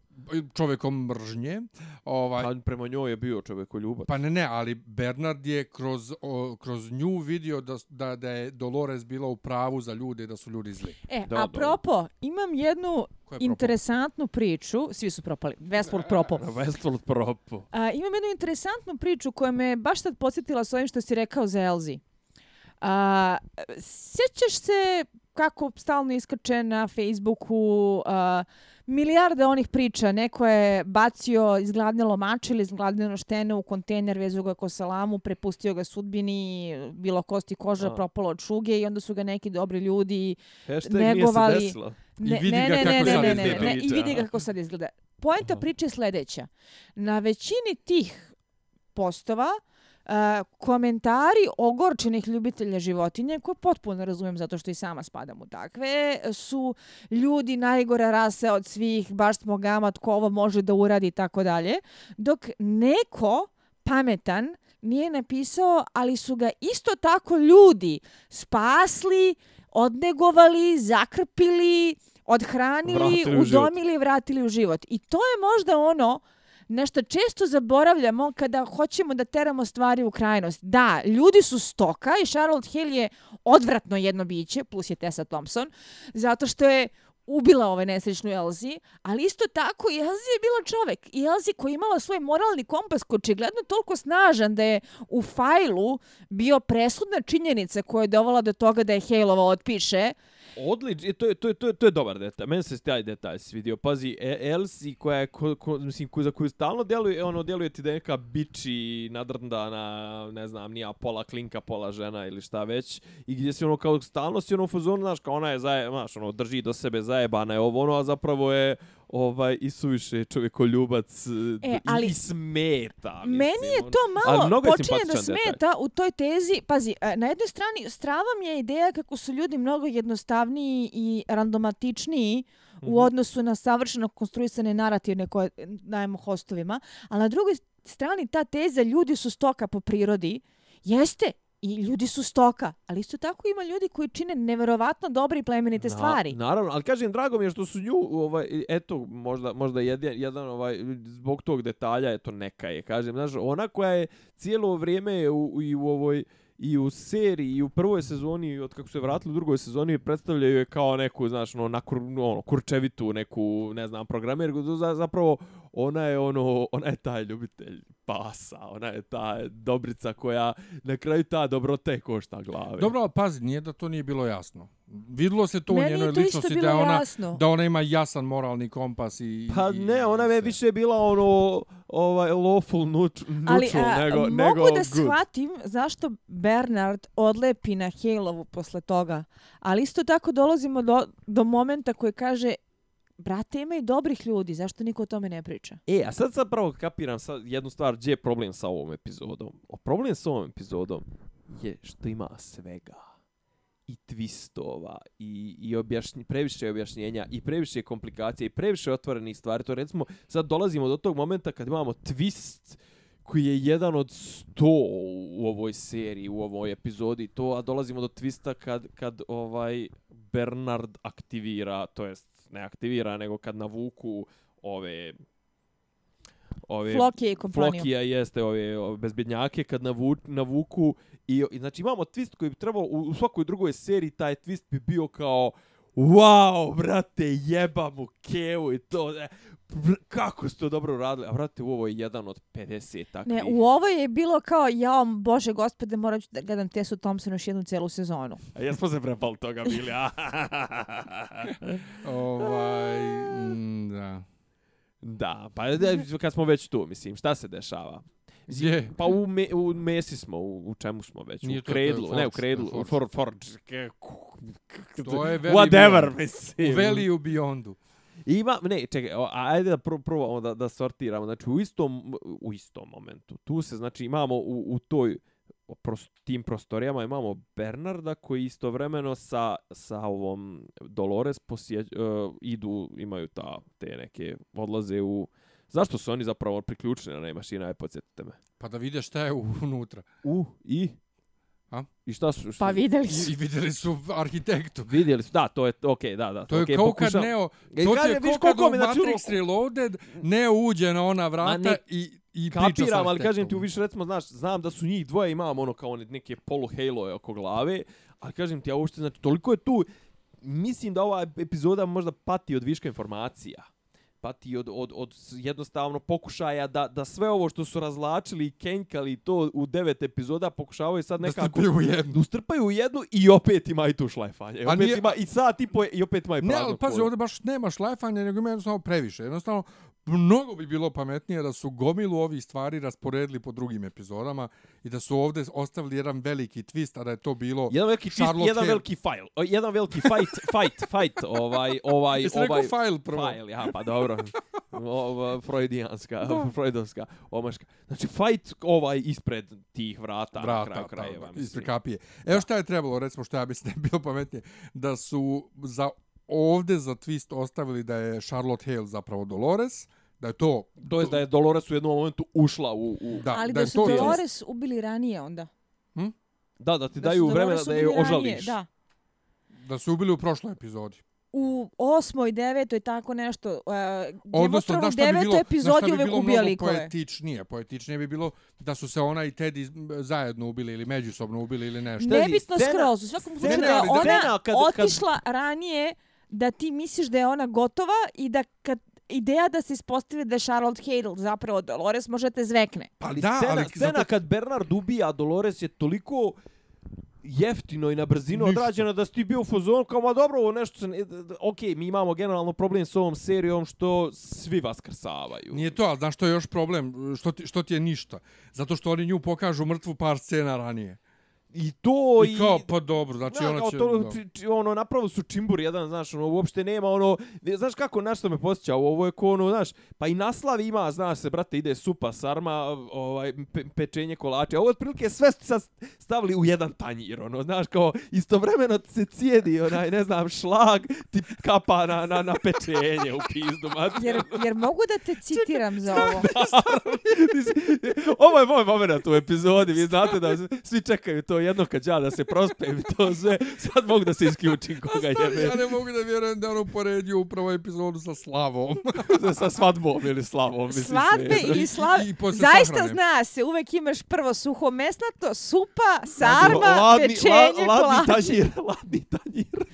čovjekom mržnje. Ovaj, Pa prema njoj je bio čovjekoljubac. Pa ne, ne, ali Bernard je kroz, o, kroz nju vidio da, da, da je Dolores bila u pravu za ljude i da su ljudi zli. E, Da, a da. propo, imam jednu je interesantnu priču, svi su propali, Westworld propo. Westworld propo. A, imam jednu interesantnu priču koja me baš sad podsjetila s ovim što si rekao za Elzi. A, sjećaš se kako stalno iskače na Facebooku a, milijarde onih priča. Neko je bacio izgladnjelo mače ili izgladnjelo štene u kontejner, vezu ga ko salamu, prepustio ga sudbini, bilo kosti koža, A. propalo od šuge i onda su ga neki dobri ljudi Hashtag nije se Negovali-. I Ne, vidi ne, ga ne, kako ne, ne, ne, ne, ne, i vidi ga kako sad izgleda. Poenta Aha. priče je sljedeća. Na većini tih postova uh, komentari ogorčenih ljubitelja životinje, koje potpuno razumem zato što i sama spadam u takve, su ljudi najgore rase od svih, baš smo gamat, ko ovo može da uradi i tako dalje. Dok neko pametan nije napisao, ali su ga isto tako ljudi spasli, odnegovali, zakrpili, odhranili, Vratili u udomili, vratili u život. I to je možda ono nešto često zaboravljamo kada hoćemo da teramo stvari u krajnost. Da, ljudi su stoka i Charlotte Hill je odvratno jedno biće, plus je Tessa Thompson, zato što je ubila ove nesrećnu Elzi, ali isto tako i Elzi je bila čovek. I Elzi koja je imala svoj moralni kompas koji je očigledno toliko snažan da je u fajlu bio presudna činjenica koja je dovala do toga da je Halova otpiše. Odlič, e, to je, to je, to je, to je dobar detalj. Meni se taj detalj svidio. Pazi, e, Elsie koja je, ko, ko, mislim, ko, za koju stalno djeluje, ono, djeluje ti da je neka biči nadrndana, ne znam, nija pola klinka, pola žena ili šta već. I gdje si ono, kao stalno si ono u fazonu, znaš, kao ona je, zaje, znaš, ono, drži do sebe zajebana je ovo, ono, a zapravo je ovaj i suviše čovjekoljubac E, e, ali- i smeta. Mislim, Meni je ono. to Ali malo mnogo počinje da simpatičan detalj. smeta u toj tezi. Pazi, e, na jednoj strani strava mi je ideja kako su ljudi mnogo jednostavniji i randomatičniji Mhm. u odnosu na savršeno konstruisane narativne koje dajemo hostovima, ali na drugoj strani ta teza ljudi su stoka po prirodi jeste i ljudi su stoka, ali isto tako ima ljudi koji čine neverovatno dobre i plemenite stvari. Na, naravno, ali kažem, drago mi je što su nju, ovaj, eto, možda, možda jedan, jedan ovaj, zbog tog detalja, eto, neka je, kažem, znaš, ona koja je cijelo vrijeme je u, i u ovoj, i u seriji, i u prvoj sezoni, i od kako se vratili u drugoj sezoni, predstavljaju je kao neku, znaš, ono, na kur, ono, kurčevitu, neku, ne znam, programerku, za- zapravo, ona je ono, ona je taj ljubitelj pasa, ona je ta dobrica koja, na kraju ta dobrota je košta glave. Dobro, ali pazi, nije da to nije bilo jasno. Videlo se to u Meni njenoj to isto ličnosti da ona, jasno. da ona ima jasan moralni kompas i... Pa i- ne, ona je više bila ono ovaj lawful neut- Ali neutral a, nego mogu nego da good. shvatim zašto Bernard odlepi na Halovu posle toga. Ali isto tako dolazimo do, do momenta koji kaže brate, ima i dobrih ljudi, zašto niko o tome ne priča? E, a sad sad kapiram sad jednu stvar, gdje je problem sa ovom epizodom. O, problem sa ovom epizodom je što ima svega. I twistova, i, i objašnj, previše objašnjenja, i previše komplikacija, i previše otvorenih stvari. To recimo, sad dolazimo do tog momenta kad imamo twist koji je jedan od sto u ovoj seriji, u ovoj epizodi, to, a dolazimo do twista kad, kad ovaj Bernard aktivira, to jest ne aktivira, nego kad navuku ove ove Flokije i kompaniju. Flokija jeste ove, ove bezbednjake kad navu, navuku i, i znači imamo twist koji bi trebalo u, u svakoj drugoj seriji taj twist bi bio kao wow, brate, jebam u kevu i to. E, kako ste to dobro uradili? A brate, u ovo je jedan od 50 takvih. Ne, u ovoj je bilo kao, jao, bože gospode, morat ću da gledam Tesu Thompson još jednu celu sezonu. A jesmo se prepali toga bili, a? ovaj, mm, da. da, pa da, kad smo već tu, mislim, šta se dešava? Gdje? Pa u, me, u mesi smo, u, u čemu smo već? Nije u to- to je kredlu, ne u Forge, kredlu, je u for, Forge. To je Whatever, mislim. U Veli u Beyondu. Ima, ne, čekaj, o, ajde da pr probamo da, da sortiramo. Znači, u istom, u istom momentu. Tu se, znači, imamo u, u toj pros, tim prostorijama imamo Bernarda koji istovremeno sa, sa ovom Dolores posjeć, uh, idu, imaju ta, te neke, odlaze u... Zašto su oni zapravo priključeni na ne mašina, aj podsjetite me. Pa da vide šta je unutra. U, i? A? I šta su? Šta? Pa videli I, su. I vidjeli su arhitektu. Vidjeli su, da, to je, okej, da, da. To je okej, kao pokušam- kad Neo, E, to ti je kao kad u znači, Matrix Reloaded Neo uđe na ona vrata ne- i, i priča sa Kapiram, ali kažem ti, u više recimo, znaš, znam da su njih dvoje imamo ono kao one neke polu halo oko glave, ali kažem ti, ja uopšte, znači, toliko je tu, mislim da ova epizoda možda pati od viška informacija. Pati od, od, od jednostavno pokušaja da, da sve ovo što su razlačili i kenkali i to u devet epizoda pokušavaju sad Da nekako... strpaju u jednu. Da ustrpaju u jednu i opet ima i tu šlajfanje. I opet nije- ima i sat i po i opet ima i Ne, prazno ali pazi, ovdje baš nema šlajfanja, nego ima jednostavno previše. Jednostavno, mnogo bi bilo pametnije da su gomilu ovih stvari rasporedili po drugim epizodama i da su ovdje ostavili jedan veliki twist, a da je to bilo... Jedan veliki twist, Charlotte jedan veliki file. O, jedan veliki fight, fight, fight, ovaj, ovaj, Jesi ovaj... rekao file prvo? File, ja, pa dobro. Ova, freudijanska, Da. freudovska omaška. Znači, fight ovaj ispred tih vrata, na vrata, kraju krajeva. krajeva, mislim. ispred kapije. Evo šta je trebalo, recimo šta ja mislim da je bilo pametnije, da su za ovdje za twist ostavili da je Charlotte Hale zapravo Dolores, da je to... To je da je Dolores u jednom momentu ušla u... u Da, Ali da da, je su to. Dolores ubili ranije onda. da, da ti Da daju vremena da je ubili ranije, ožališ. Da. Da su ubili u prošloj epizodi. U osmoj, devetoj, tako nešto. Uh, Odnosno, znaš šta bi bilo, epizodi bi uvek bilo ubija mnogo likove. poetičnije. Poetičnije bi bilo da su se ona i Teddy zajedno ubili ili međusobno ubili ili nešto. Ne, Nebitno scena- skroz. U svakom slučaju da je da- ona kad- kad- otišla ranije da ti misliš da je ona gotova i da kad ideja da se ispostavi da je Charlotte Hale zapravo Dolores možete zvekne. Pa Ali da, scena, ali scena zato- kad Bernard ubija Dolores je toliko jeftino i na brzinu Ništa. odrađena da si ti bio u fazonu kao ma dobro ovo nešto se ne- ok mi imamo generalno problem s ovom serijom što svi vas krsavaju Nije to, ali znaš što je još problem? Što ti, što ti je ništa? Zato što oni nju pokažu mrtvu par scena ranije. I to I kao, pa dobro, znači ona će... to, da. či, či, ono, napravo su čimbur jedan, znaš, ono, uopšte nema, ono, ne, znaš kako, na što me posjeća, ovo je ko, ono, znaš, pa i naslav ima, znaš se, brate, ide supa, sarma, ovaj, pe, pečenje kolače, ovo otprilike sve ste sad stavili u jedan tanjir, ono, znaš, kao, istovremeno se cijedi, onaj, ne znam, šlag, ti kapa na, na, na pečenje u pizdu, mati. Jer, jer mogu da te citiram za ovo. Ovo je moj moment u epizodi, vi znate da svi čekaju to jedno kad ja da se prospem i to sve, sad mogu da se isključim koga jebe. ja ne mogu da vjerujem da je on uporedio upravo epizodu sa Slavom. sa svadbom ili slavom. Mislim, Svadbe ili slav... I- i Zaista sahrane. zna se, uvek imaš prvo suho mesnato, supa, sarma, ladni, pečenje, la, ladni tanjir, ladni tanjir.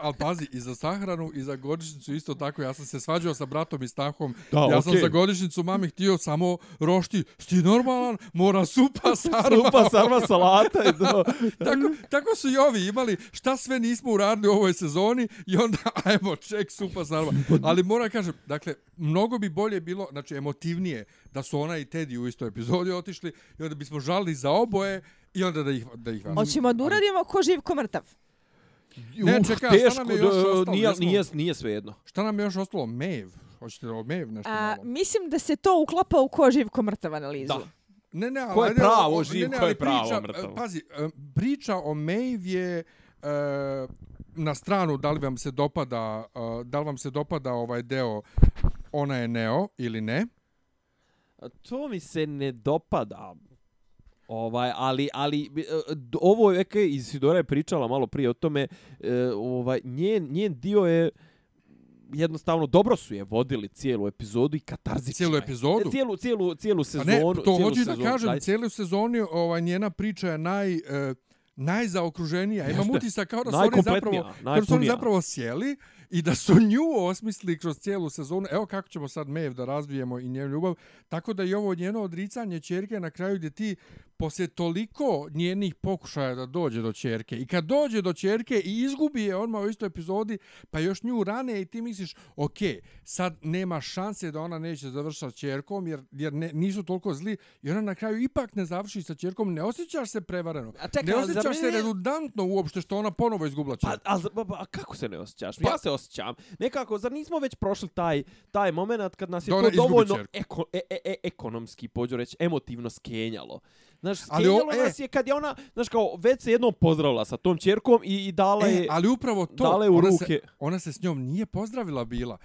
Ali pazi, i za sahranu i za godišnjicu isto tako. Ja sam se svađao sa bratom i Stahom. Da, ja sam okej. za godišnjicu mami htio samo rošti. Sti normalan, mora supa, sarma. Supa, sarma, salata i to. tako, tako su i ovi imali šta sve nismo uradili u ovoj sezoni i onda ajmo ček supa sarma. Ali moram kažem, dakle, mnogo bi bolje bilo, znači emotivnije, da su ona i Teddy u istoj epizodi otišli i onda bismo žalili za oboje i onda da ih, da ih vratimo. Hoćemo da uradimo ko živ, ko mrtav. Ne, Uh, čekaj, a šta teško, nam je još ostalo? nije, Jesmo- nije, nije svejedno. Šta nam je još ostalo? Maeve. Hoćete da o Maeve nešto A, malo? mislim da se to uklapa u ko živ, ko mrtav analizu. Da. Ne, ne, ali... Ko je ajde, pravo o- živ, ne, ne, ko je ali pravo priča, mrtav? Pazi, e, priča o Maeve je... e, na stranu da li vam se dopada e, da li vam se dopada ovaj deo ona je Neo ili ne A To mi se ne dopada. Ovaj, ali, ali e, ovo je, okay, Isidora je pričala malo prije o tome, e, ovaj, njen, njen dio je jednostavno dobro su je vodili cijelu epizodu i katarzična. Cijelu je. epizodu? Cijelu, cijelu, cijelu A sezonu. ne, to hoću da kažem, daj. cijelu sezonu ovaj, njena priča je naj... E, najzaokruženija. Imam utisak kao da su oni zapravo, kao da su oni zapravo sjeli i da su nju osmislili kroz cijelu sezonu. Evo kako ćemo sad Mev da razvijemo i njenu ljubav. Tako da i ovo njeno odricanje čerke na kraju gdje ti poslije toliko njenih pokušaja da dođe do čerke i kad dođe do čerke i izgubi je odmah u istoj epizodi pa još nju rane i ti misliš ok, sad nema šanse da ona neće završati s čerkom jer, jer ne, nisu toliko zli i ona na kraju ipak ne završi sa čerkom, ne osjećaš se prevareno. A čekaj, ne osjećaš se redundantno uopšte što ona ponovo izgubila Pa, čerku. a, pa, pa, a kako se ne osjećaš? Pa- ja se osjećam. Nekako, zar nismo već prošli taj, taj moment kad nas je Da to dovoljno eko, e, e, e, ekonomski, pođu reći, emotivno skenjalo. Znaš, Ali skenjalo o- e. nas je kad je ona, znaš kao, već se jednom pozdravila sa tom čerkom i, i dala je... E, ali upravo to, dala je u ona, ruke. Se, ona se s njom nije pozdravila bila.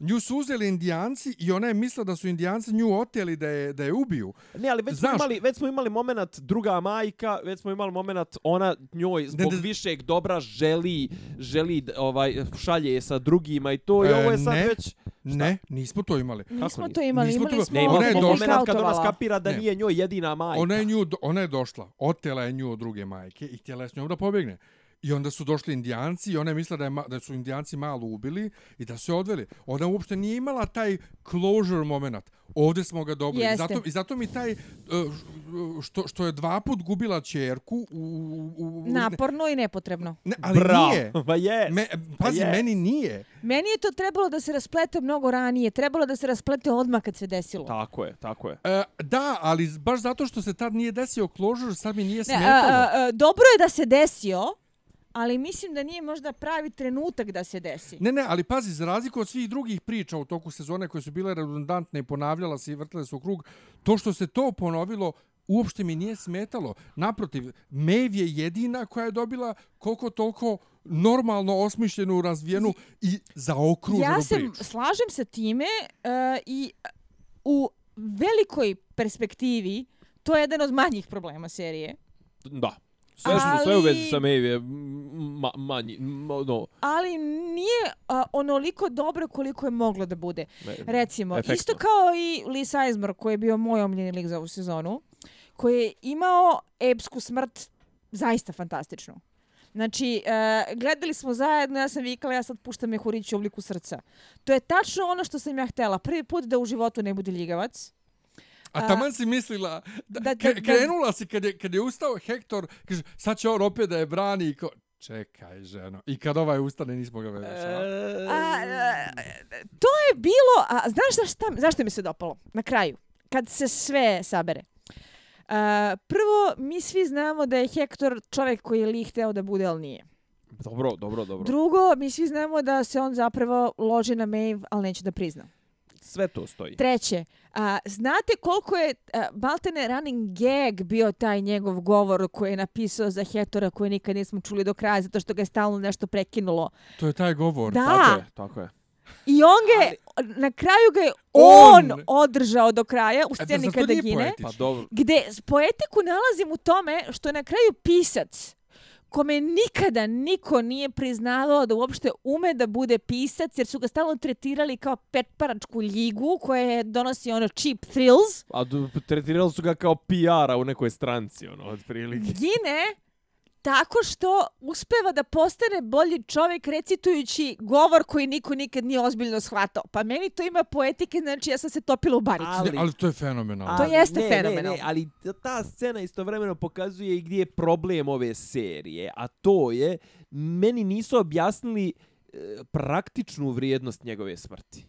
Nju su uzeli indijanci i ona je mislila da su indijanci nju oteli da je, da je ubiju. Ne, ali već Znaš- smo, imali, već smo imali moment druga majka, već smo imali moment ona njoj zbog ne- višeg dobra želi, želi ovaj, šalje je sa drugima i to i E, ovo je sad ne. već... Ne, nismo to imali. Nismo to imali, Nismo imali smo Ne, Ne, ona je imali došla- smo moment kad ona skapira da Ne. nije njoj jedina majka. Ona je, nju, ona je došla, otela je nju od druge majke i htjela je s njom da pobjegne. I onda su došli indijanci i ona je mislila da, je, ma- da su indijanci malo ubili i da su je odveli. Ona uopšte nije imala taj closure moment. Ovdje smo ga dobili. I Jeste. zato, I zato mi taj, uh, što, što je dva put gubila čerku u... u, u Naporno i nepotrebno. Ne, ali Bravo. nije. Pa je. Me, pazi, Yes. meni nije. Meni je to trebalo da se rasplete mnogo ranije. Trebalo da se rasplete odmah kad se desilo. Tako je, tako je. E, da, ali baš zato što se tad nije desio closure, sad mi nije Ne, smetalo. a, a, a, dobro je da se desio, ali mislim da nije možda pravi trenutak da se desi. Ne, ne, ali pazi, za razliku od svih drugih priča u toku sezone koje su bile redundantne i ponavljala se i vrtile se u krug, to što se to ponovilo uopšte mi nije smetalo. Naprotiv, Maeve je jedina koja je dobila koliko toliko normalno osmišljenu, razvijenu i zaokruženu Ja se priču. slažem sa time uh, i u velikoj perspektivi to je jedan od manjih problema serije. Da. Sve što sve u vezi Ali- sa Maeve je ma, manji, ma, no, Ali nije a, onoliko dobro koliko je moglo da bude. ne, Recimo, efektno. isto kao i Lee Sizemore koji je bio moj omljeni lik za ovu sezonu, koji je imao epsku smrt zaista fantastičnu. Znači, uh, gledali smo zajedno, ja sam vikala, ja sad puštam Mehurić u obliku srca. To je tačno ono što sam ja htela. Prvi put da u životu ne bude ljigavac. A taman si mislila, da, da- da, krenula si kad je, kad je ustao Hektor, kaže, sad će on opet da je brani i ko, čekaj ženo. I kad ovaj ustane nismo ga A, a, to je bilo, a znaš zašto, zašto mi se dopalo na kraju? Kad se sve sabere. A, prvo, mi svi znamo da je Hektor čovjek koji je li hteo da bude, ali nije. Dobro, dobro, dobro. Drugo, mi svi znamo da se on zapravo loži na Maeve, ali neće da prizna. Sve to stoji. Treće, a, znate koliko je a, maltene running gag bio taj njegov govor koji je napisao za Hektora koji nikad nismo čuli do kraja zato što ga je stalno nešto prekinulo. To je taj govor. Da. Tako je, tako je. I on ga je, na kraju ga je on, On! održao do kraja u E, sceni to kada gine. Pa dobro. Gde poetiku nalazim u tome što je na kraju pisac kome nikada niko nije priznavao da uopšte ume da bude pisac, jer su ga stalno tretirali kao petparačku ljigu koja je donosi ono cheap thrills, A tretirali su ga kao PR-a u nekoj stranci, ono, otprilike. gine tako što uspeva da postane bolji čovjek recitujući govor koji niko nikad nije ozbiljno shvatao. Pa meni to ima poetike, znači ja sam se topila u baricu. Ali- Ne, ali to je fenomenalno. To jeste ne, fenomenalno. Ne, ne, ali ta scena istovremeno pokazuje i gdje je problem ove serije, a to je, meni nisu objasnili e, praktičnu vrijednost njegove smrti.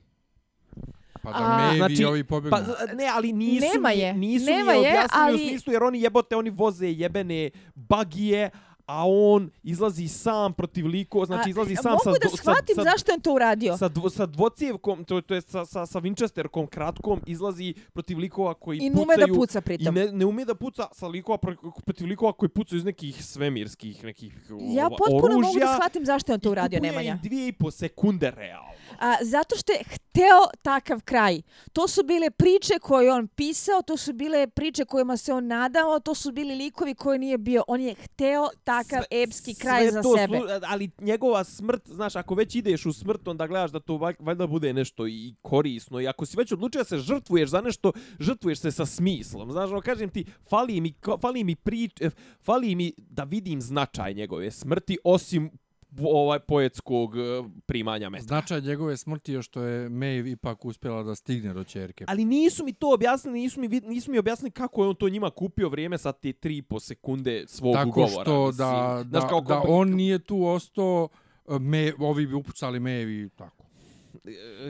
Pa da A, Maeve znači, ovi pobjegnu. Pa ne, ali nisu Nema je, nisu nema mi je, objasnili ali- u smislu jer oni jebote, oni voze jebene bagije, a on izlazi sam protiv liko, znači A, izlazi a sam mogu sa, da do- shvatim sa, sa, zašto je to uradio. sa, dvo, sa dvocijevkom, to, to je sa, sa, sa Winchesterkom kratkom, izlazi protiv likova koji I ne ume da puca I pritom. ne, ne umije da puca sa likova pro- protiv likova koji pucaju iz nekih svemirskih nekih Ja ova, potpuno oružja. mogu da shvatim zašto je on to i uradio, kupuje Nemanja. im dvije i po sekunde realno. A, zato što je hteo takav kraj. To su bile priče koje je on pisao, to su bile priče kojima se on nadao, to su bili likovi koji nije bio. On je hteo takav takav sve- epski kraj za to sebe. ali njegova smrt, znaš, ako već ideš u smrt, onda gledaš da to valjda bude nešto i korisno. I ako si već odlučio da se žrtvuješ za nešto, žrtvuješ se sa smislom. Znaš, ono, kažem ti, fali mi, fali mi prič, eh, fali mi da vidim značaj njegove smrti, osim ovaj poetskog eh, primanja mesta. Značaj njegove smrti je što je Maeve ipak uspjela da stigne do čerke. Ali nisu mi to objasnili, nisu mi, nisu mi objasnili kako je on to njima kupio vrijeme sa te 3,5 sekunde svog Tako ugovora. što mislim. da, Znaš, da, kao- da on nije tu ostao, me, ovi bi upucali Maeve i tako.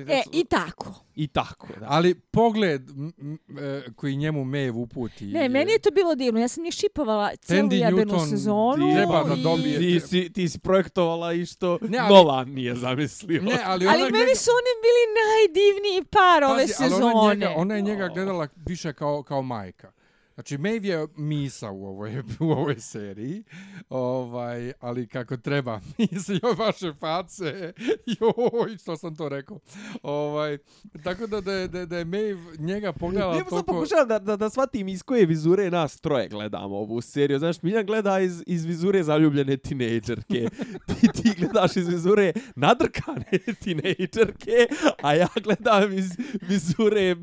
E, i tako. I tako, da. Ali pogled m, m, e, koji njemu Maeve uputi... Ne, meni je to bilo divno. Ja sam njih šipovala cijelu Tandy jebenu Newton sezonu. treba da i- dobije- Ti si, ti si projektovala i što Ne, ali- Nolan nije zamislio. Ne, ali, Ali ona meni gleda- su oni bili najdivniji par ove Pazi, ali sezone. Ona, njega, ona je njega gledala više kao, kao majka. Znači, Maeve je misa u ovoj, u ovoj seriji, ovaj, ali kako treba, misa joj vaše face, joj, što sam to rekao. Ovaj, tako da, da, da, da je Maeve njega pogledala Ne, sad toliko... pokušavam da, da, da shvatim iz koje vizure nas troje gledamo ovu seriju. Znaš, Miljan gleda iz, iz vizure zaljubljene tinejdžerke. ti, ti gledaš iz vizure nadrkane tinejdžerke, a ja gledam iz vizure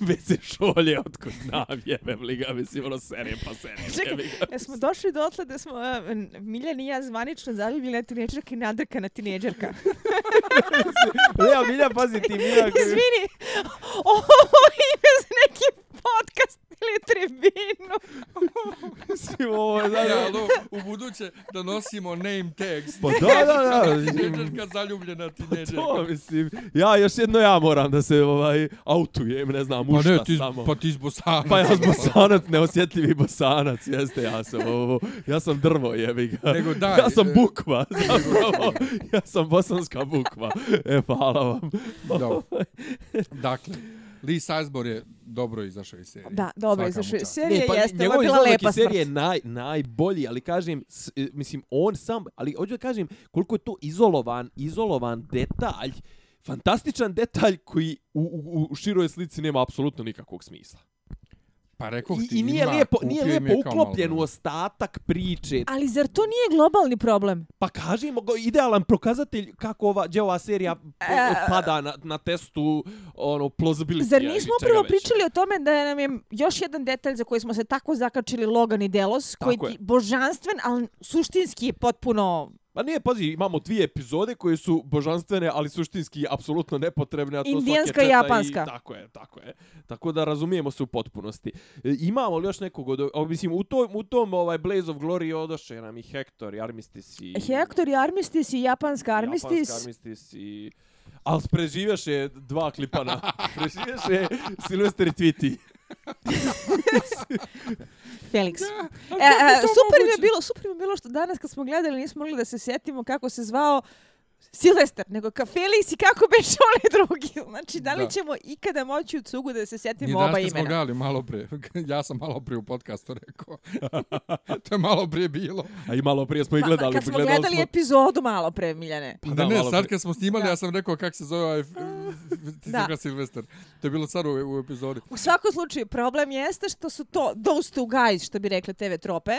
veze šolje od ko znam, jebem li ga, mislim, ono serije pa serije. Čekaj. Jesmo došli do otle da smo uh, Miljan i ja zvanično zaljubljena tineđerka i nadrkana tineđerka. Ne, a Miljan, pazi ti, Miljan... Izvini, ovo ime za neki podcast ili tribinu. Mislim, ovo je, Ja, alo, u buduće da nosimo name tags. Pa da, da, da. Tineđerka zaljubljena tineđerka. To, mislim, ja još jedno ja moram da se ovaj autujem, ne znam, Pa u šta ne, ti, samo. pa ti iz Bosana. Pa ja sam bosanac, neosjetljivi bosanac, jeste, ja sam ovo, ja sam drvo, jebi ga. Nego daj, ja sam e, bukva, zapravo, ja sam bosanska bukva. E, hvala vam. Dobro. Dakle, Lee Sizemore je dobro izašao iz serije. Da, dobro, izašao iz serije, pa jeste, ovo je bila izlazak lepa iz serije je smrt. naj, najbolji, ali kažem, s, e, mislim, on sam, ali hoću da kažem koliko je to izolovan, izolovan detalj, fantastičan detalj koji u, u, u široj slici nema apsolutno nikakvog smisla. Pa rekao I, ti, I nije ima, lijepo, nije lijepo uklopljen u ostatak priče. Ali zar to nije globalni problem? Pa kažemo, idealan prokazatelj kako ova, gdje ova serija E, pada na, na testu ono, plausibility. Zar nismo upravo pričali o tome da nam je još jedan detalj za koji smo se tako zakačili Logan i Delos, koji Tako je. božanstven, ali suštinski je potpuno Pa nije, pazi, imamo dvije epizode koje su božanstvene, ali suštinski apsolutno nepotrebne. A to Indijanska i japanska. I, tako je, tako je. Tako da razumijemo se u potpunosti. E, imamo li još nekog od... o, Mislim, u tom, u tom ovaj Blaze of Glory odoše nam i Hector i Armistice i... Hector i Armistice i japanska Armistice. Japanska Armistice i... Ali preživjaše dva klipana. preživjaše Silvester i. Felix. A E, kako e, super mi je bilo, super mi je bilo što danas kad smo gledali nismo mogli da se sjetimo kako se zvao Silvester, nego ka Felix i kako beše onaj drugi. Znači, da li Da. ćemo ikada moći u cugu da se sjetimo oba kad smo imena? gledali malo pre. Ja sam malo pre u podcastu rekao. to je malo prije bilo. A i malo prije smo i Pa, gledali. kad smo gledali gledali smo- epizodu malo pre, Miljane. Pa Da, da, ne, sad kad smo snimali, Da. ja sam rekao kako se zove ovaj ti Da. da. Silvester. To je bilo sad u, u epizodi. U svakom slučaju, problem jeste što su to those two guys, što bi rekli TV trope.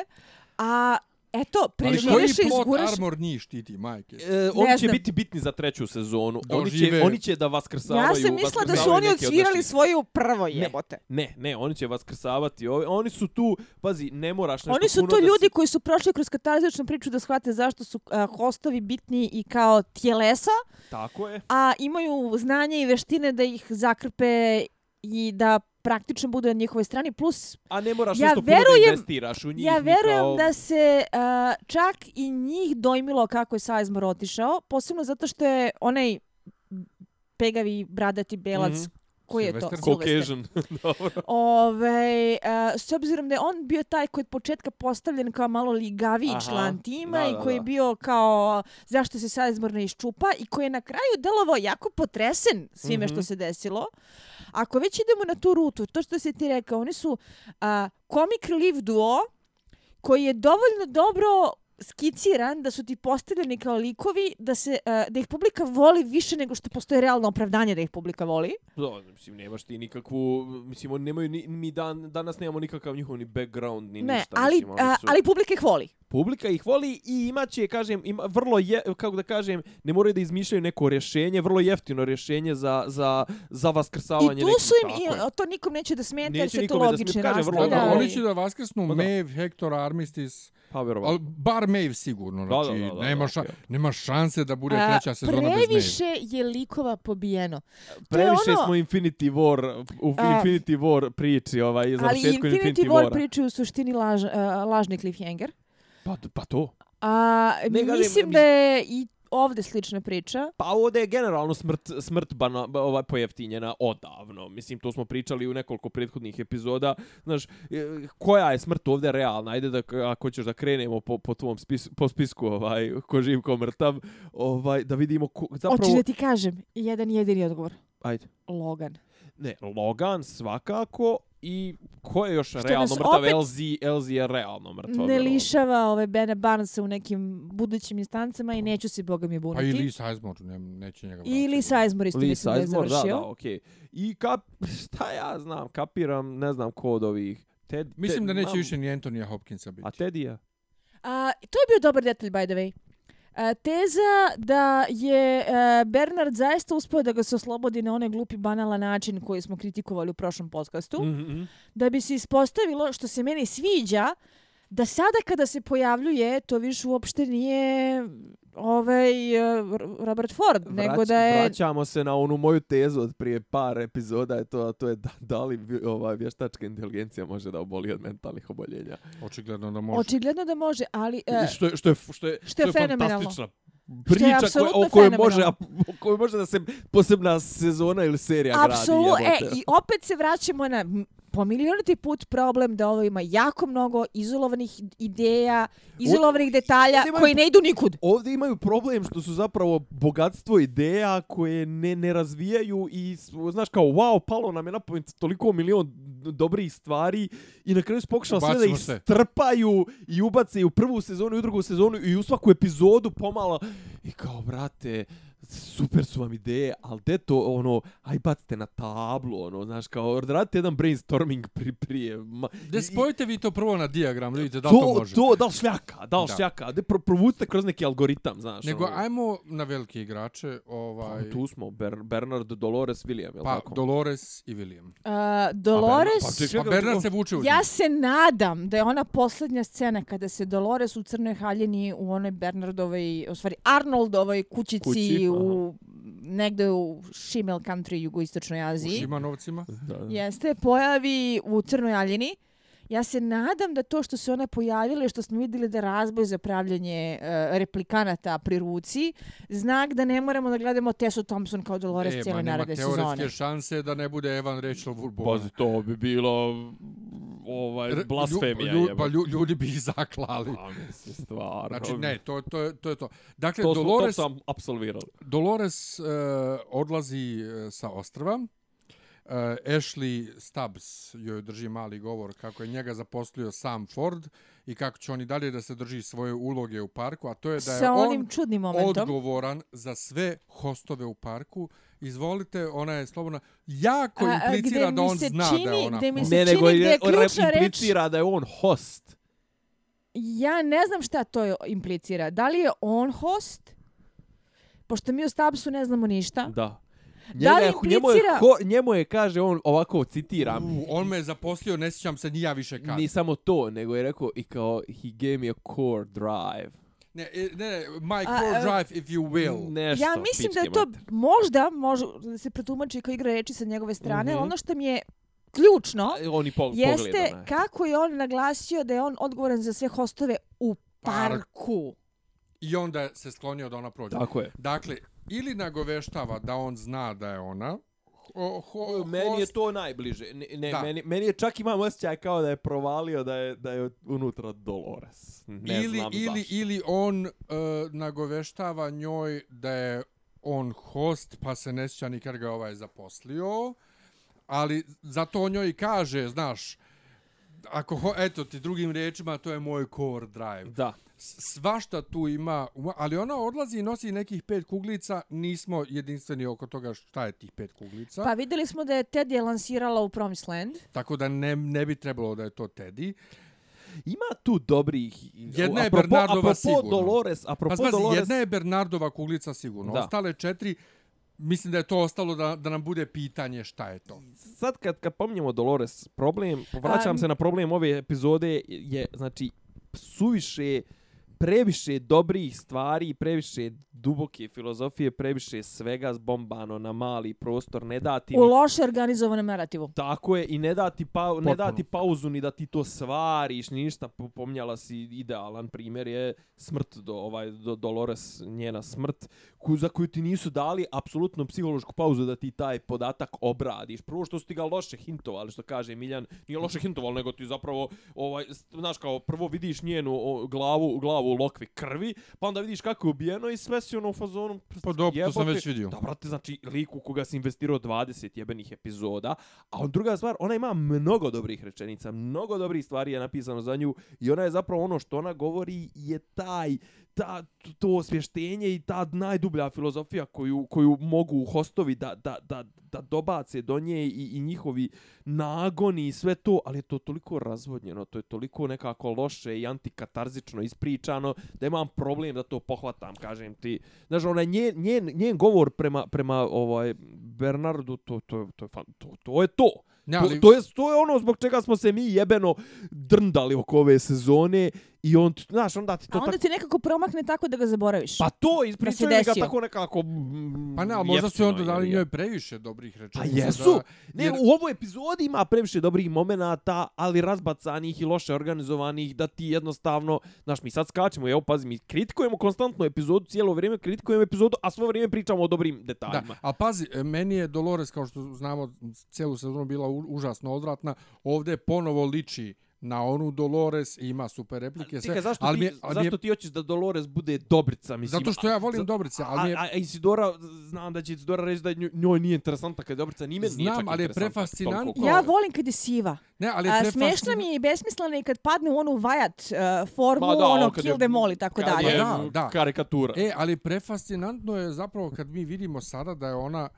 A eto, Ali koji preživiš i plot izguraš... armor njih štiti, majke? E, oni će znam. biti bitni za treću sezonu. Oni će, Dožive- oni će da vaskrsavaju. Ja sam mislila da su vaskrsavaju oni neke od odsvirali naših- svoju prvo jebote. Ne, ne, oni će vaskrsavati. Oni su tu, pazi, ne moraš nešto Oni su puno to da ljudi si- koji su prošli kroz katarzičnu priču da shvate zašto su a, hostovi bitni i kao tijelesa, Tako je. a imaju znanje i veštine da ih zakrpe i da praktično budu na njihovoj strani. Plus, A ne moraš Ja nešto puno da investiraš u njih. ja verujem kao... da se a, čak i njih dojmilo kako je Sizemore otišao, posebno zato što je onaj pegavi bradati belac Mhm. Koji je to? Caucasian. Dobro. Ove, a, s obzirom da je on bio taj koji je od početka postavljen kao malo ligaviji Aha, član tima da, i da, koji je bio kao zašto se Sizemore ne iščupa i koji je na kraju delovao jako potresen svime Mhm. što se desilo. Ako već idemo na tu rutu, to što si ti rekao, oni su a, comic relief duo koji je dovoljno dobro skiciran, da su ti postavljeni kao likovi, da, se, uh, da ih publika voli više nego što postoje realno opravdanje da ih publika voli. Da, mislim, nemaš ti nikakvu, mislim, oni nemaju, ni, mi dan, danas nemamo nikakav njihov ni background, ni Ne, ništa. ali, mislim, su- ali publika ih voli. Publika ih voli i imaće, kažem, ima vrlo je, kako da kažem, ne moraju da izmišljaju neko rješenje, vrlo jeftino rješenje za, za, za vaskrsavanje I tu su im, i, to nikom neće da smeta, jer se to nikome da smeta, logično kažem, vrlo Da, da, oni i- će da vaskrsnu Pa da. Hector, Armistice, Pa vjerovatno. ali bar Maeve sigurno. Da, da, Znači, da, da, nema, da, ša, nema šanse da bude A, treća sezona bez Maeve. Previše je likova pobijeno. Previše ono- smo Infinity War, u A, Infinity War priči, ovaj, Ali završetku Infinity, Infinity, War pričaju u suštini laž, uh, lažni cliffhanger. Pa, pa to. A Ne, mislim mis- da je i ovde slična priča. Pa ovdje je generalno smrt, smrt bana, ba- ovaj, pojeftinjena odavno. Mislim, to smo pričali u nekoliko prethodnih epizoda. Znaš, e, koja je smrt ovdje realna? Ajde da, ako ćeš da krenemo po, po tvom spis, po spisku, ovaj, ko živ, ko mrtav, ovaj, da vidimo ko, zapravo... Hoćeš da ti kažem, jedan jedini odgovor. Ajde. Logan. Ne, Logan svakako i ko je još Što realno mrtav? opet LZ, LZ je realno mrtva. Ne lišava ove Bene Barnesa u nekim budućim instancama i neću se boga mi buniti. Pa i Lee Sizemore, ne, neće njega I Lee Sizemore isto Lee mislim da je Sizemore, završio. Da, da, okej. I kap, šta ja znam, kapiram, ne znam ko od ovih. Ted, Mislim Ted, da neće mam- više ni Antonija Hopkinsa biti. A Tedija? A, to je bio dobar detalj, by the way. A, teza da je e, Bernard zaista uspio da ga se oslobodi na onaj glupi banalan način koji smo kritikovali u prošlom podcastu, Mm -hmm. da bi se ispostavilo, što se meni sviđa, da sada kada se pojavljuje, to više uopšte nije ovaj e, Robert Ford, nego da je... Vraćamo se na onu moju tezu od prije par epizoda, je to, to je da, da li ovaj, vještačka inteligencija može da oboli od mentalnih oboljenja. Očigledno da može. Očigledno da može, ali... e, I što je, što je, što je, što je fenomenalno. fantastična Što je priča koja, apsolutno o kojoj može, o kojoj može da se posebna sezona ili serija Apsolutno, gradi. e, jebote. i opet se vraćamo na po milioniti put problem da ovo ima jako mnogo izolovanih ideja, izolovanih detalja imaju- koji ne idu nikud. Ovdje imaju problem što su zapravo bogatstvo ideja koje ne, ne razvijaju i znaš kao wow, palo nam je na pamet toliko milion dobrih stvari i na kraju su pokušali sve da ih strpaju i ubace i u prvu sezonu i u drugu sezonu i u svaku epizodu pomalo i kao brate super su vam ideje, ali de to, ono, aj bacite na tablu, ono, znaš, kao, radite jedan brainstorming pri, prije. Ma, i- spojite vi to prvo na dijagram, da vidite da li to to, može. to, da li šljaka, da li Da. šljaka, de pro, provucite kroz neki algoritam, znaš. Nego, ono. ajmo na velike igrače. Ovaj, Pa, tu smo, Ber, Bernard Dolores William, je li pa, tako? Dolores i William. Uh, Dolores, Pa, čekaj, Pa Bernard se vuče u ja se nadam da je ona posljednja scena kada se Dolores u crnoj haljini u onoj Bernardovoj, u stvari Arnoldovoj kućici Kući, u negde u Shimel country jugoistočnoj U Aziji. Šimanovcima. Da, da. jeste, pojavi u Crnoj Aljini. Ja se nadam da to što se ona pojavila i što smo vidjeli da razboj za pravljanje e, replikanata pri ruci, znak da ne moramo da gledamo Tessa Thompson kao Dolores E, cijele ma nema naredne teoretske sezone. šanse da ne bude Evan Rachel Woodbone. Pazi, to bi bilo ovaj, blasfemija. lju- lju-. Pa lju, ljudi bi ih zaklali. Pa, mislim, stvarno. Znači, ne, to, to, je- to je to. Dakle, to, smo, to Dolores, sam apsolvirali. Dolores uh, odlazi uh, sa ostrva. Uh, Ashley Stubbs joj drži mali govor kako je njega zaposlio sam Ford i kako će on i dalje da se drži svoje uloge u parku, a to je da je Sa on onim čudnim momentom. odgovoran za sve hostove u parku. Izvolite, ona je slobodna. Jako A, a, implicira da on zna čini- da je ona gde mi se Ne, nego čini je je, ključna reč- implicira da je on host. Ja ne znam šta to implicira. Da li je on host? Pošto mi o Stubbsu ne znamo ništa. Da. Da li Njega je- njemu, je, implicira- ho, njemu je, kaže on, ovako citiram, U, on me je zaposlio, ne sjećam se ni ja više kad. ni samo to, nego je rekao i kao, he gave me a core drive. Ne, e, ne, ne, my A, core a, drive if you will. Nešto, ja mislim da je to mater. možda, može da se protumači kao igra reči sa njegove strane, Mhm. ono što mi je ključno A, On i po, jeste pogleda, ne. kako je on naglasio da je on odgovoran za sve hostove u parku. I onda se sklonio da ona prođe. Tako je. Dakle, ili nagoveštava da on zna da je ona, ho, ho, Meni je host, to najbliže. Ne, ne Da. meni, meni je čak imam osjećaj kao da je provalio da je da je unutra Dolores. Ne ili, znam ili, zašto. ili on uh, nagoveštava njoj da je on host, pa se ne sjeća nikad ga ovaj zaposlio, ali zato on njoj kaže, znaš, ako ho, eto ti drugim rečima, to je moj core drive. Da. Svašta tu ima, ali ona odlazi i nosi nekih pet kuglica, nismo jedinstveni oko toga šta je tih pet kuglica. Pa videli smo da je Ted je lansirala u Promised Land. Tako da ne, ne bi trebalo da je to Teddy. Ima tu dobrih... Jedna je apropo- Bernardova apropo sigurno. Dolores, Pa apropo spazi, Dolores... jedna je Bernardova kuglica sigurno. Da. Ostale četiri, mislim da je to ostalo da, da nam bude pitanje šta je to. sad kad, kad pominjemo Dolores, problem, vraćam Am. se na problem ove epizode, je, znači, suviše, previše dobrih stvari, previše duboke filozofije, previše svega zbombano na mali prostor, ne dati... U loše organizovanom narativu. Tako je, i ne dati, pa, ne dati pauzu ni da ti to svariš, ni ništa. Po- Pomnjala si idealan primjer je smrt, do, ovaj, do Dolores, njena smrt, koju, za koju ti nisu dali apsolutno psihološku pauzu da ti taj podatak obradiš. Prvo što su ti ga loše hintovali, što kaže Miljan, nije loše hintovali, nego ti zapravo, ovaj, znaš kao, prvo vidiš njenu o, glavu, glavu u lokvi krvi, pa onda vidiš kako je ubijeno i sve si ono u fazonu... Pa dobro, to sam već vidio. Da, brate, znači, lik u koga si investirao 20 jebenih epizoda, a on druga stvar, ona ima mnogo dobrih rečenica, mnogo dobrih stvari je napisano za nju i ona je zapravo ono što ona govori je taj, ta, to osvještenje i ta najdublja filozofija koju, koju mogu hostovi da, da, da, da dobace do nje i, i njihovi nagoni i sve to, ali je to toliko razvodnjeno, to je toliko nekako loše i antikatarzično ispričano da imam problem da to pohvatam, kažem ti. Znaš, onaj njen, njen, njen govor prema, prema ovaj Bernardu, to, to, to, je to, to je to. Ne, To, ali, to, je, to je ono zbog čega smo se mi jebeno drndali oko ove sezone i on, ti- znaš, onda ti to A onda tako... ti nekako promakne tako da ga zaboraviš. Pa to, ispričaju Da ga tako nekako... mm, pa ne, ali možda su onda dali njoj previše dobrih Pa rečenica. jesu. Da, Ne, jer- u ovoj epizodi ima previše dobrih momenata, ali razbacanih i loše organizovanih, da ti jednostavno, znaš, mi sad skačemo, evo, pazi, mi kritikujemo konstantno epizodu, cijelo vrijeme kritikujemo epizodu, a svo vrijeme pričamo o dobrim Da, detaljima. a pazi, e, meni je Dolores, kao što znamo, cijelu sezonu bila užasno odvratna. Ovdje ponovo liči na onu Dolores, ima super replike, sve. Čekaj, zašto, ali ti, mi je- ali mi je- zašto ti hoćeš da Dolores bude dobrica, mislim? Zato što ja volim za- Dobrice, ali a, je, a, a Isidora, znam da će Isidora reći da njo- njoj nije interesantna kad je dobrica, ni meni nije Znam, čak ali je prefascinantno. toliko. Ja volim kad je siva. ne, ali je A, smešna mi je i besmislena i kad padne u onu vajat uh, formu, Ma da, ono kill je- them all i tako dalje. je Da, da. karikatura. E, ali prefascinantno je zapravo kad mi vidimo sada da je ona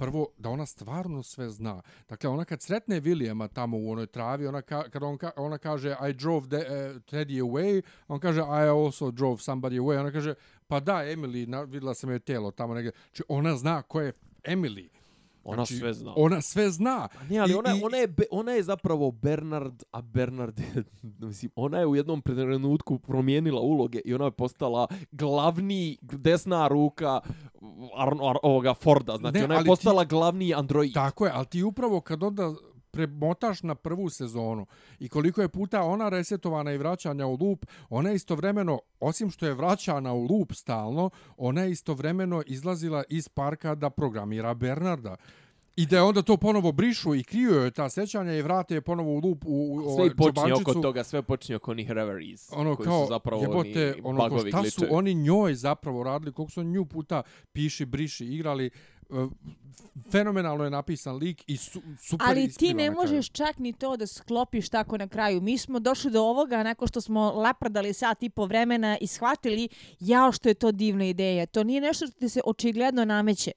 prvo da ona stvarno sve zna. Dakle, ona kad sretne Williama tamo u onoj travi, ona ka, kad on ka, ona kaže I drove the, uh, Teddy away, on kaže I also drove somebody away. Ona kaže pa da, Emily, na, videla sam joj telo tamo negdje. Znači, ona zna ko je Emily. Ona Znači, sve zna. Ona sve zna. Ne, ali I- ona, i- ona, je, ona je zapravo Bernard, a Bernard je, mislim, ona je u jednom trenutku promijenila uloge i ona je postala glavni desna ruka Ar, Ar, ovoga Forda. Znači, Ne, ona je ali ti- postala glavni android. Tako je, ali ti upravo kad onda premotaš na prvu sezonu i koliko je puta ona resetovana i vraćanja u loop, ona je istovremeno, osim što je vraćana u loop stalno, ona je istovremeno izlazila iz parka da programira Bernarda. I da je onda to ponovo brišu i kriju joj ta sećanja i vrate je ponovo u loop u, u Sve i počinje oko toga, sve počinje oko onih reveries. ono koji kao, su zapravo jebote, oni ono kao bugovi šta su glitchevi. oni njoj zapravo radili, koliko su nju puta piši, briši, igrali, e, fenomenalno je napisan lik i su, super Ali ti ne možeš čak ni to da sklopiš tako na kraju. Mi smo došli do ovoga nakon što smo lapradali sat i po vremena i shvatili jao što je to divna ideja. To nije nešto što ti se očigledno nameće.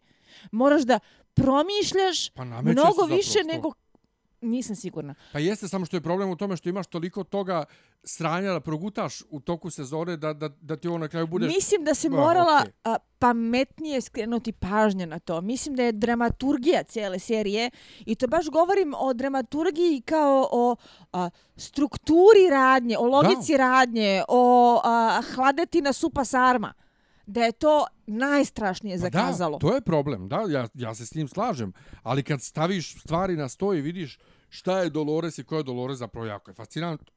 Moraš da promišljaš Pa mnogo zapravo više to. nego... Nisam sigurna. Pa jeste samo što je problem u tome što imaš toliko toga sranja da progutaš u toku sezone da, da, da ti ovo na kraju budeš... Mislim da se morala a, pametnije skrenuti pažnja na to. Mislim da je dramaturgija cijele serije i to baš govorim o dramaturgiji kao o a, strukturi radnje, o logici radnje, o a, hladeti na supa sarma. Da je to najstrašnije Pa zakazalo. Da, to je problem, da, ja, ja se s njim slažem. Ali kad staviš stvari na sto i vidiš šta je Dolores i ko je Dolores zapravo jako je fascinantno.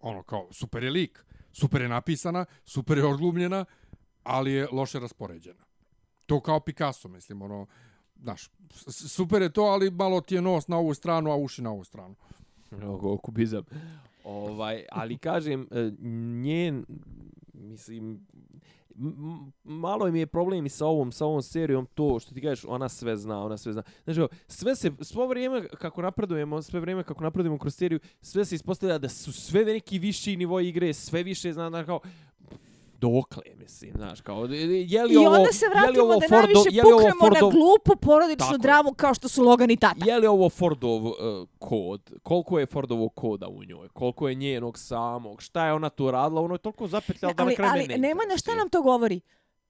Ono kao, super je lik, super je napisana, super je odglumljena, ali je loše raspoređena. To kao Picasso, mislim, ono, znaš, super je to, ali malo ti je nos na ovu stranu, a uši na ovu stranu. Ovo kubizam. Ovaj, ali kažem, e, njen, mislim, malo mi je problem i sa ovom sa ovom serijom to što ti kažeš ona sve zna, ona sve zna. Znači, sve se svo vrijeme kako napredujemo, sve vrijeme kako napredujemo kroz seriju, sve se ispostavlja da su sve neki viši nivoi igre, sve više zna, da kao dokle, mislim, znaš, kao, je li I ovo, onda se je li vratimo ovo da Fordo, najviše je li ovo puknemo Fordov, na glupu porodičnu Tako dramu kao što su Logan i Tata. Je li ovo Fordov uh, kod? Koliko je Fordovog koda u njoj? Koliko je njenog samog? Šta je ona tu radila? Ono je toliko zapetljala da na ali, kraju ali ne nema na šta nam to govori.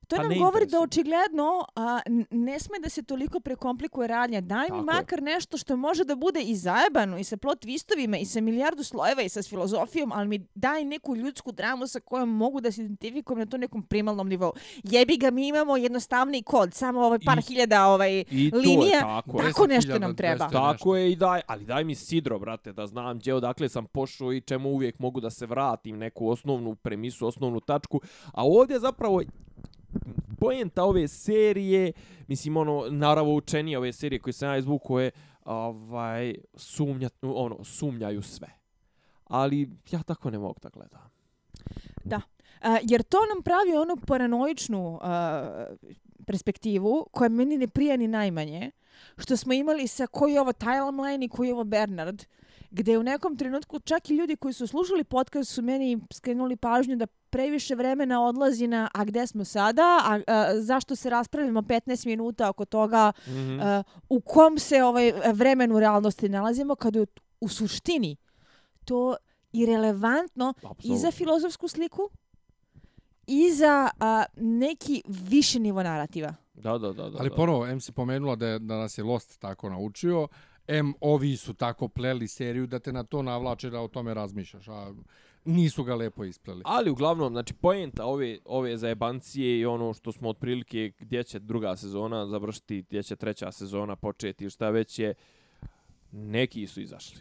To Pa nam ne govori da očigledno a, ne sme da se toliko prekomplikuje radnja. Daj mi Tako je. makar nešto što može da bude i zajebano i sa plot twistovima i sa milijardu slojeva i sa filozofijom, ali mi daj neku ljudsku dramu sa kojom mogu da se identifikujem na to nekom primalnom nivou. Jebi ga, mi imamo jednostavni kod, samo ovaj par I- hiljada ovaj, I to je linija. tako. je. Tako nešto nam treba. 10.200 Tako je i daj, ali daj mi sidro, brate, da znam gdje odakle sam pošao i čemu uvijek mogu da se vratim, neku osnovnu premisu, osnovnu tačku. A ovdje zapravo poenta ove serije, mislim ono, naravno učenije ove serije koje sam ja izvukao je, ovaj, sumnja, ono, sumnjaju sve. Ali ja tako ne mogu da gledam. A, e, jer to nam pravi onu paranoičnu a, perspektivu koja meni ne prija ni najmanje, što smo imali sa koji je ovo timeline i koji je ovo Bernard, gde u nekom trenutku čak i ljudi koji su slušali podcast su meni skrenuli pažnju da previše vremena odlazi na a gde smo sada, a, a zašto se raspravljamo 15 minuta oko toga Mm -hmm. a, u kom se ovaj vremenu realnosti nalazimo, kada je u, u suštini to irelevantno i za filozofsku sliku i za a, neki viši nivo narativa. Da, da, da. da Ali ponovo, M si pomenula da, je, da nas je Lost tako naučio, M ovi su tako pleli seriju da te na to navlače da o tome razmišljaš, a nisu ga lepo ispleli. Ali uglavnom, znači poenta ove ove zajebancije i ono što smo otprilike gdje će druga sezona završiti, gdje će treća sezona početi, šta već je neki su izašli.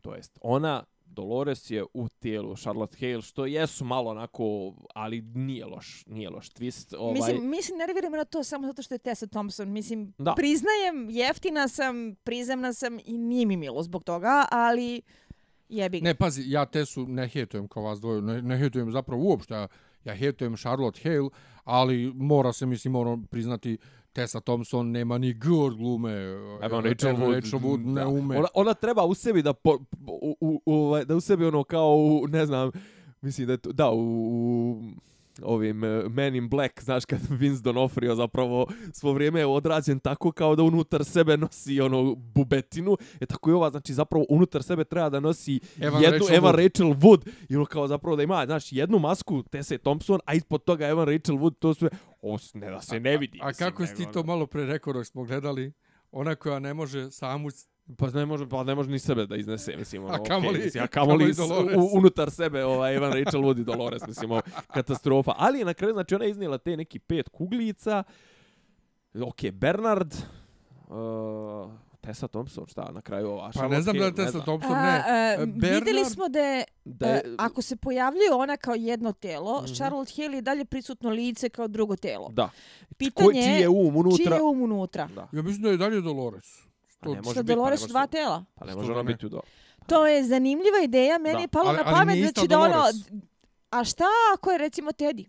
To jest ona Dolores je u tijelu Charlotte Hale, što jesu malo onako, ali nije loš, nije loš twist. Ovaj, Mislim, mi se nerviramo na to samo zato što je Tessa Thompson. Mislim, Da. priznajem, jeftina sam, prizemna sam i nije mi milo zbog toga, ali jebi ga. Ne, pazi, ja Tesu ne hejtujem kao vas dvoje, ne, ne hejtujem zapravo uopšte, ja, ja hejtujem Charlotte Hale, ali mora se, mislim, moram priznati, Tessa Thompson nema ni G od glume. Evo Rachel Wood, Rachel Wood ne ume. Ona, ona treba u sebi da po, u, u, u, ovaj, da u sebi ono kao u, ne znam, mislim da je to, da u, u ovim uh, Men in Black, znaš kad Vince Donofrio zapravo svo vrijeme je odrađen tako kao da unutar sebe nosi ono bubetinu, je tako i ova, znači zapravo unutar sebe treba da nosi Evan jednu Rachel Evan Wood. Rachel Wood i ono kao zapravo da ima, znaš, jednu masku Tessa Thompson, a ispod toga Evan Rachel Wood, to sve, os, ne da se ne vidi. A mislim, kako si ti to ono. malo pre rekao dok smo gledali? Ona koja ne može samu... Pa ne može, pa ne može ni sebe da iznese, mislim, ono, A kamoli- okej, mislim, a kamoli kamoli, u, unutar sebe, ovaj, Evan Rachel Wood i Dolores, mislim, ovo, katastrofa. Ali na kraju, znači, ona je iznijela te neki pet kuglica, ok, Bernard, uh, Tessa Thompson, šta, na kraju ova, Pa ne znam da je Tessa. Thompson, A, ne. a, Bernard- videli smo da je, Da e, je, ako se pojavljuje ona kao jedno telo, Mhm. Charlotte Hale je dalje prisutno lice kao drugo telo. da, Pitanje Ko, čiji je um čiji unutra? je um unutra. Da. Ja mislim da je dalje Dolores. Pa ne može biti, pa ne može dva tela. Pa ne može ona biti u do. To je zanimljiva ideja, meni Da. je palo Ali- na ali pamet nije da će da ono... A šta ako je recimo Teddy?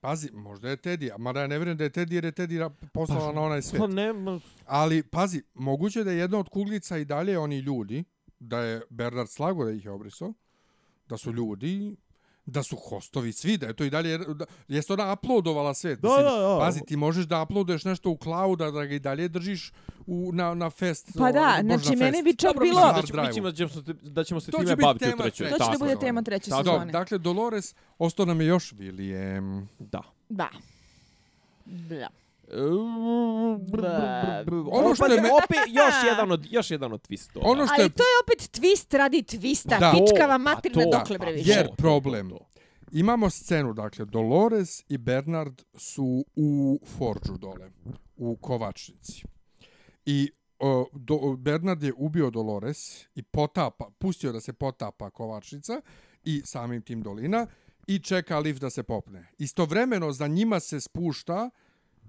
Pazi, možda je Teddy, a mada ja ne vjerujem da je Teddy jer je Teddy poslala na onaj svet. Pa ne, ma- Ali, pazi, moguće da je jedna od kuglica i dalje oni ljudi, da je Bernard slago da ih je obrisao, da su ljudi, da su hostovi svi, da je to i dalje, da, jeste ona uploadovala svet. Da, Mislim, da, da. Pazi, ti možeš da uploaduješ nešto u clouda, da ga i dalje držiš u, na, na fest. Pa da, ovaj, znači fest. bi čak Dobro, bilo... da, Hard će, drive-u. mislim da ćemo se, da ćemo se To time baviti u tema trećoj. treće. To će da bude tema treće sezone. Dobro, dakle, Dolores, ostao nam je još William. Da. Da. Da. Ono što je me- opet još jedan od još jedan od twistova. Ono što Ali je to je opet twist radi twista. Da. Pičkava materina dokle bre pa više. Jer problem. Imamo scenu, dakle, Dolores i Bernard su u Forđu dole, u Kovačnici. I o, do, Bernard je ubio Dolores i potapa, pustio da se potapa Kovačnica i samim tim dolina i čeka lift da se popne. Istovremeno za njima se spušta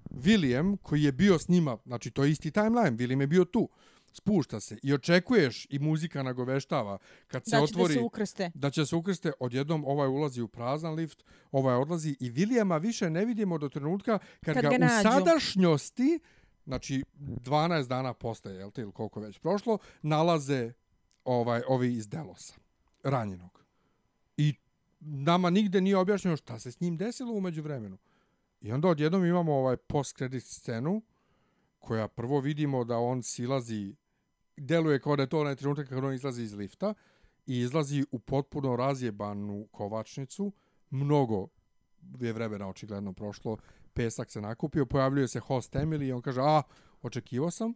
William koji je bio s njima, znači to je isti timeline, William je bio tu. spušta se i očekuješ i muzika nagoveštava kad se Da će da otvori se ukrste. da će se ukrste, odjednom ovaj ulazi u prazan lift, ovaj odlazi i Vilijama više ne vidimo do trenutka kad, Kad ga, ga u sadašnjosti, znači 12 dana posle, jel te, ili koliko već prošlo, nalaze ovaj ovi iz Delosa, ranjenog. I nama nigde nije objašnjeno šta se s njim desilo umeđu vremenu. I onda odjednom imamo ovaj post-credit scenu, koja prvo vidimo da on silazi, deluje kao da je to onaj trenutak kad on izlazi iz lifta, i izlazi u potpuno razjebanu kovačnicu, mnogo je vremena očigledno prošlo, pesak se nakupio, pojavljuje se host Emily i on kaže, a, očekivao sam.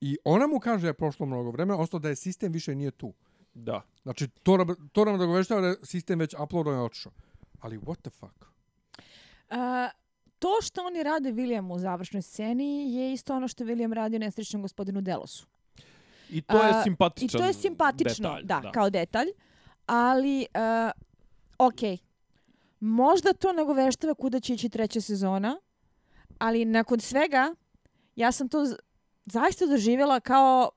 I ona mu kaže da je prošlo mnogo vremena, odnosno da je sistem više nije tu. Da. Znači, to nam, to nam dogoveštava da je sistem već uploadan i otišao. Ali what the fuck? A, to što oni rade Williamu u završnoj sceni je isto ono što William radi u nesrećnom gospodinu Delosu. I to je A, simpatičan I to je simpatično, detalj, da, kao detalj. Ali, uh, ok, možda to nagoveštava kuda će ići treća sezona, ali nakon svega, ja sam to zaista doživjela kao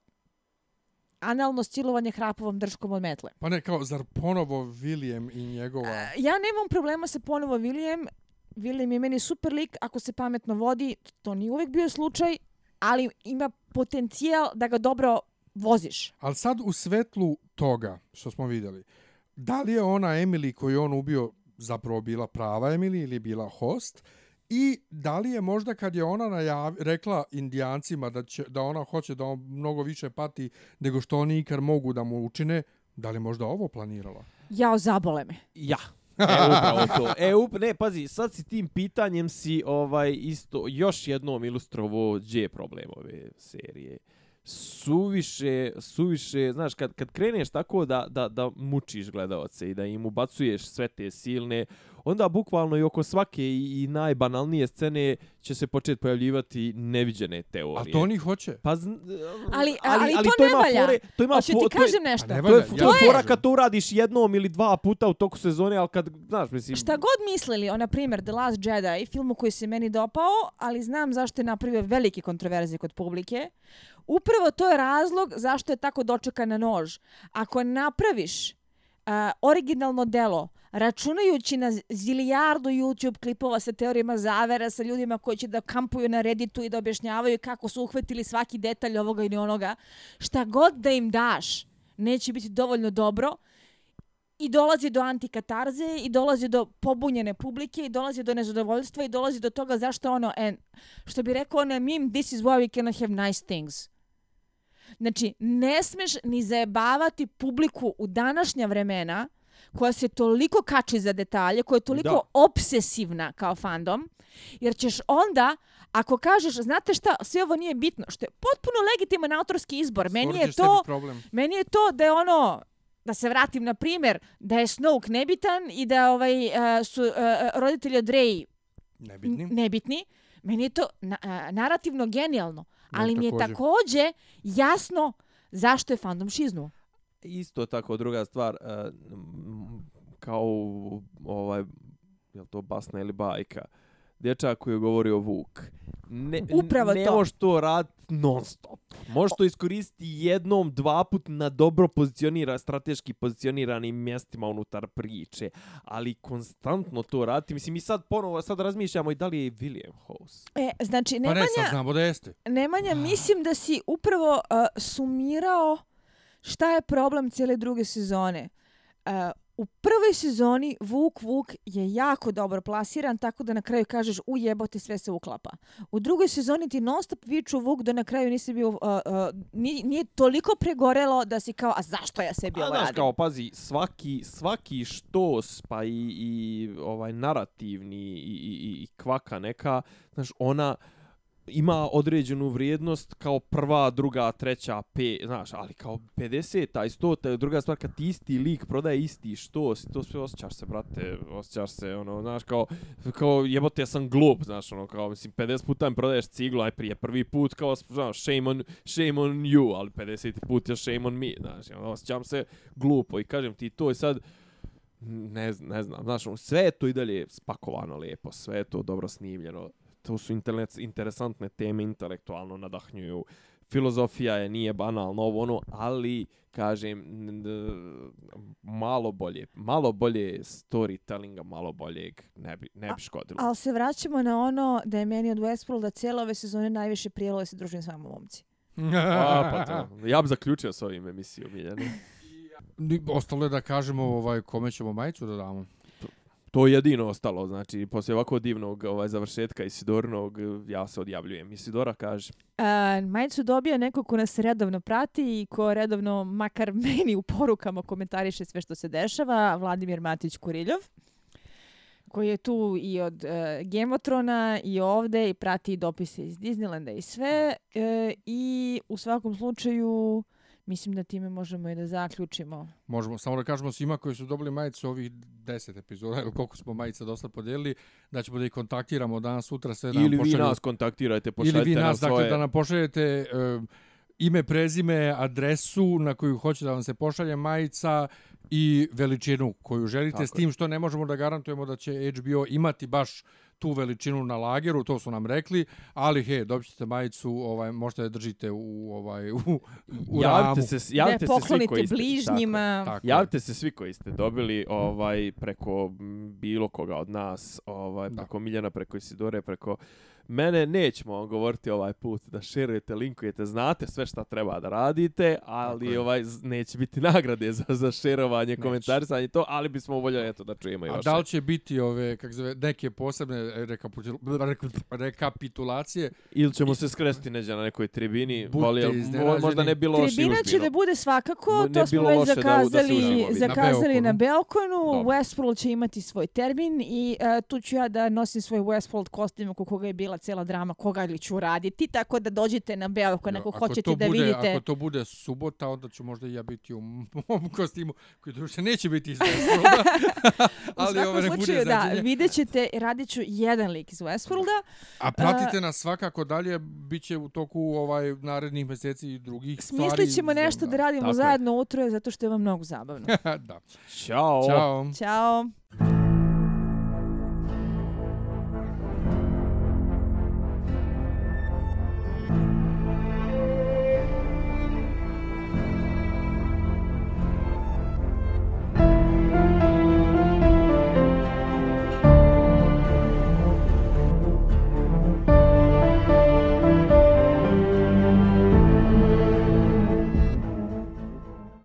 analno stilovanje hrapovom drškom od metle. Pa ne, kao, zar ponovo William i njegova... Ja nemam problema sa ponovo William. William je meni super lik ako se pametno vodi. To nije uvek bio slučaj, ali ima potencijal da ga dobro voziš. Ali sad u svetlu toga što smo vidjeli, da li je ona Emily koju on ubio zapravo bila prava Emily ili bila host i da li je možda kad je ona najav, rekla indijancima da, će, da ona hoće da on mnogo više pati nego što oni ikad mogu da mu učine, da li je možda ovo planirala? Jao, zabole me. Ja. E, upravo to. E, up, ne, pazi, sad si tim pitanjem si ovaj isto još jednom ilustrovo gdje je problem ove serije. Suviše, suviše, znaš, kad, kad kreneš tako da, da, da mučiš gledalce i da im ubacuješ sve te silne, onda bukvalno i oko svake i, i najbanalnije scene će se početi pojavljivati neviđene teorije. A to oni hoće. Pa, zn- Ali- ali to ne ima valja. Fore, to ima Hoću ti fo- to kažem nešto. Pa ne To je, valja, to ja je kažem. fora kad to uradiš jednom ili dva puta u toku sezone, ali kad, znaš, mislim... Šta god mislili o, na primjer, The Last Jedi, filmu koji se meni dopao, ali znam zašto je napravio velike kontroverze kod publike, upravo to je razlog zašto je tako dočekan na nož. Ako napraviš a, originalno delo, računajući na zilijardu YouTube klipova sa teorijama zavera, sa ljudima koji će da kampuju na Redditu i da objašnjavaju kako su uhvatili svaki detalj ovoga ili onoga, šta god da im daš, neće biti dovoljno dobro, i dolazi do antikatarze i dolazi do pobunjene publike i dolazi do nezadovoljstva i dolazi do toga zašto ono, en, što bi rekao ono meme, this is why we cannot have nice things. Znači, ne smeš ni zajebavati publiku u današnja vremena koja se toliko kači za detalje, koja je toliko Da. obsesivna kao fandom, jer ćeš onda, ako kažeš, znate šta, sve ovo nije bitno, što je potpuno legitiman autorski izbor, meni je to... Meni je to da je ono da se vratim na primjer da je Snoke nebitan i da ovaj uh, su uh, roditelji od Rey Nebitnim. nebitni. Meni je to na, uh, narativno genijalno, ali mi je takođe jasno zašto je fandom šiznuo. Isto tako, druga stvar, uh, m, kao ovaj, je to basna ili bajka, dječak koji je govorio Vuk. Ne, Upravo ne to. možeš to raditi non stop. Možeš to iskoristiti jednom, dva put na dobro pozicionira, strateški pozicioniranim mjestima unutar priče, ali konstantno to raditi. Mislim, mi sad ponovo sad razmišljamo i da li je William host. E, znači, Pa Nemanja, ne, sad znamo da jeste. Nemanja, mislim da si upravo uh, sumirao šta je problem cijele druge sezone. Uh, u prvoj sezoni Vuk Vuk je jako dobro plasiran, tako da na kraju kažeš u jebote sve se uklapa. U drugoj sezoni ti non stop viču Vuk da na kraju nisi bio, uh, uh, nije, nije toliko pregorelo da si kao, a zašto ja sebi A, ovo radim? kao, pazi, svaki, svaki štos, pa i, i ovaj narativni i, i, i- i kvaka neka, znaš, ona ima određenu vrijednost kao prva, druga, treća, pe, znaš, ali kao 50-ta i 100-ta je druga stvar kad ti isti lik prodaje isti što, to sve osjećaš se, brate, osjećaš se, ono, znaš, kao, kao jebote, ja sam glup, znaš, ono, kao, mislim, 50 puta mi prodaješ ciglu, aj prije prvi put, kao, znaš, shame on, shame on you, ali 50 put je shame on me, znaš, ono, osjećam se glupo i kažem ti to i sad, ne, znam- ne znam, znaš, ono, sve je to i dalje spakovano lijepo, sve je to dobro snimljeno, to su internet, interesantne teme, intelektualno nadahnjuju, filozofija je, nije banalno ovo ono, ali kažem malo bolje, malo bolje storytellinga, malo boljeg ne bi, ne bi škodilo. Ali se vraćamo na ono da je meni od Westworlda cijele ove sezone najviše prijelo da se družim s vama momci. A, pa to. Ja bi zaključio s ovim emisijom, Miljane. Ni- Ostalo je da kažemo ovaj, kome ćemo majicu da damo. To je jedino ostalo, znači, poslije ovako divnog ovaj, završetka Isidornog, ja se odjavljujem. Isidora kaže, majicu dobija neko ko nas redovno prati i ko redovno, makar meni u porukama, komentariše sve što se dešava, Vladimir Matić Kuriljov koji je tu i od e, Thrones i ovde i prati dopise iz Disneylanda i sve. E, i u svakom slučaju mislim da time možemo i da zaključimo. Možemo samo da kažemo svima koji su dobili majicu ovih 10 epizoda, ili koliko smo majica dosta podijelili, da ćemo da ih kontaktiramo danas, sutra sve da nam ili vi pošalju- nas kontaktirajte, pošaljite ili vi nam nas, dakle, svoje... da nam pošaljete um, ime, prezime, adresu na koju hoće da vam se pošalje majica i veličinu koju želite, Tako s tim što ne možemo da garantujemo da će HBO imati baš tu veličinu na lageru, to su nam rekli, ali he, dobit ćete majicu, ovaj, možete da je držite u, ovaj, u, u javite ramu. se, javite da se svi koji ste, bližnjima. Tako Tako, je. javite se svi koji ste dobili ovaj preko bilo koga od nas, ovaj Da. preko Miljana, preko Isidore, preko mene nećemo vam govoriti ovaj put da šerujete, linkujete, znate sve šta treba da radite, ali ovaj neće biti nagrade za za šerovanje, komentarisanje i to, ali bismo voljeli eto da čujemo i A da li će biti ove, kak zove, neke posebne rekapitulacije? Ili ćemo se skresti neđe na nekoj tribini, iznenađeni. možda ne bi loše Tribina će da bude svakako, Ne to smo bilo već loše da- da se zakazali, zakazali Na Belkonu. Dobro. Westworld će imati svoj termin i uh, tu ću ja da nosim svoj Westworld kostim oko koga je bila cela drama, koga li ću raditi, tako da dođite na Belkon ako, hoćete da bude, vidite. Ako to bude subota, onda ću možda i ja biti u mom kostimu, koji druže neće biti iz Westworlda. U ali svakom ovo ne bude slučaju, da, vidjet ćete, radit ću jedan lik iz Westworlda. A pratite nas svakako dalje, bit će u toku ovaj narednih mjeseci i drugih stvari. Smislit ćemo nešto da radimo Tako je. zajedno utro, zato što je vam mnogo zabavno. da. Ćao. Ćao. Ćao!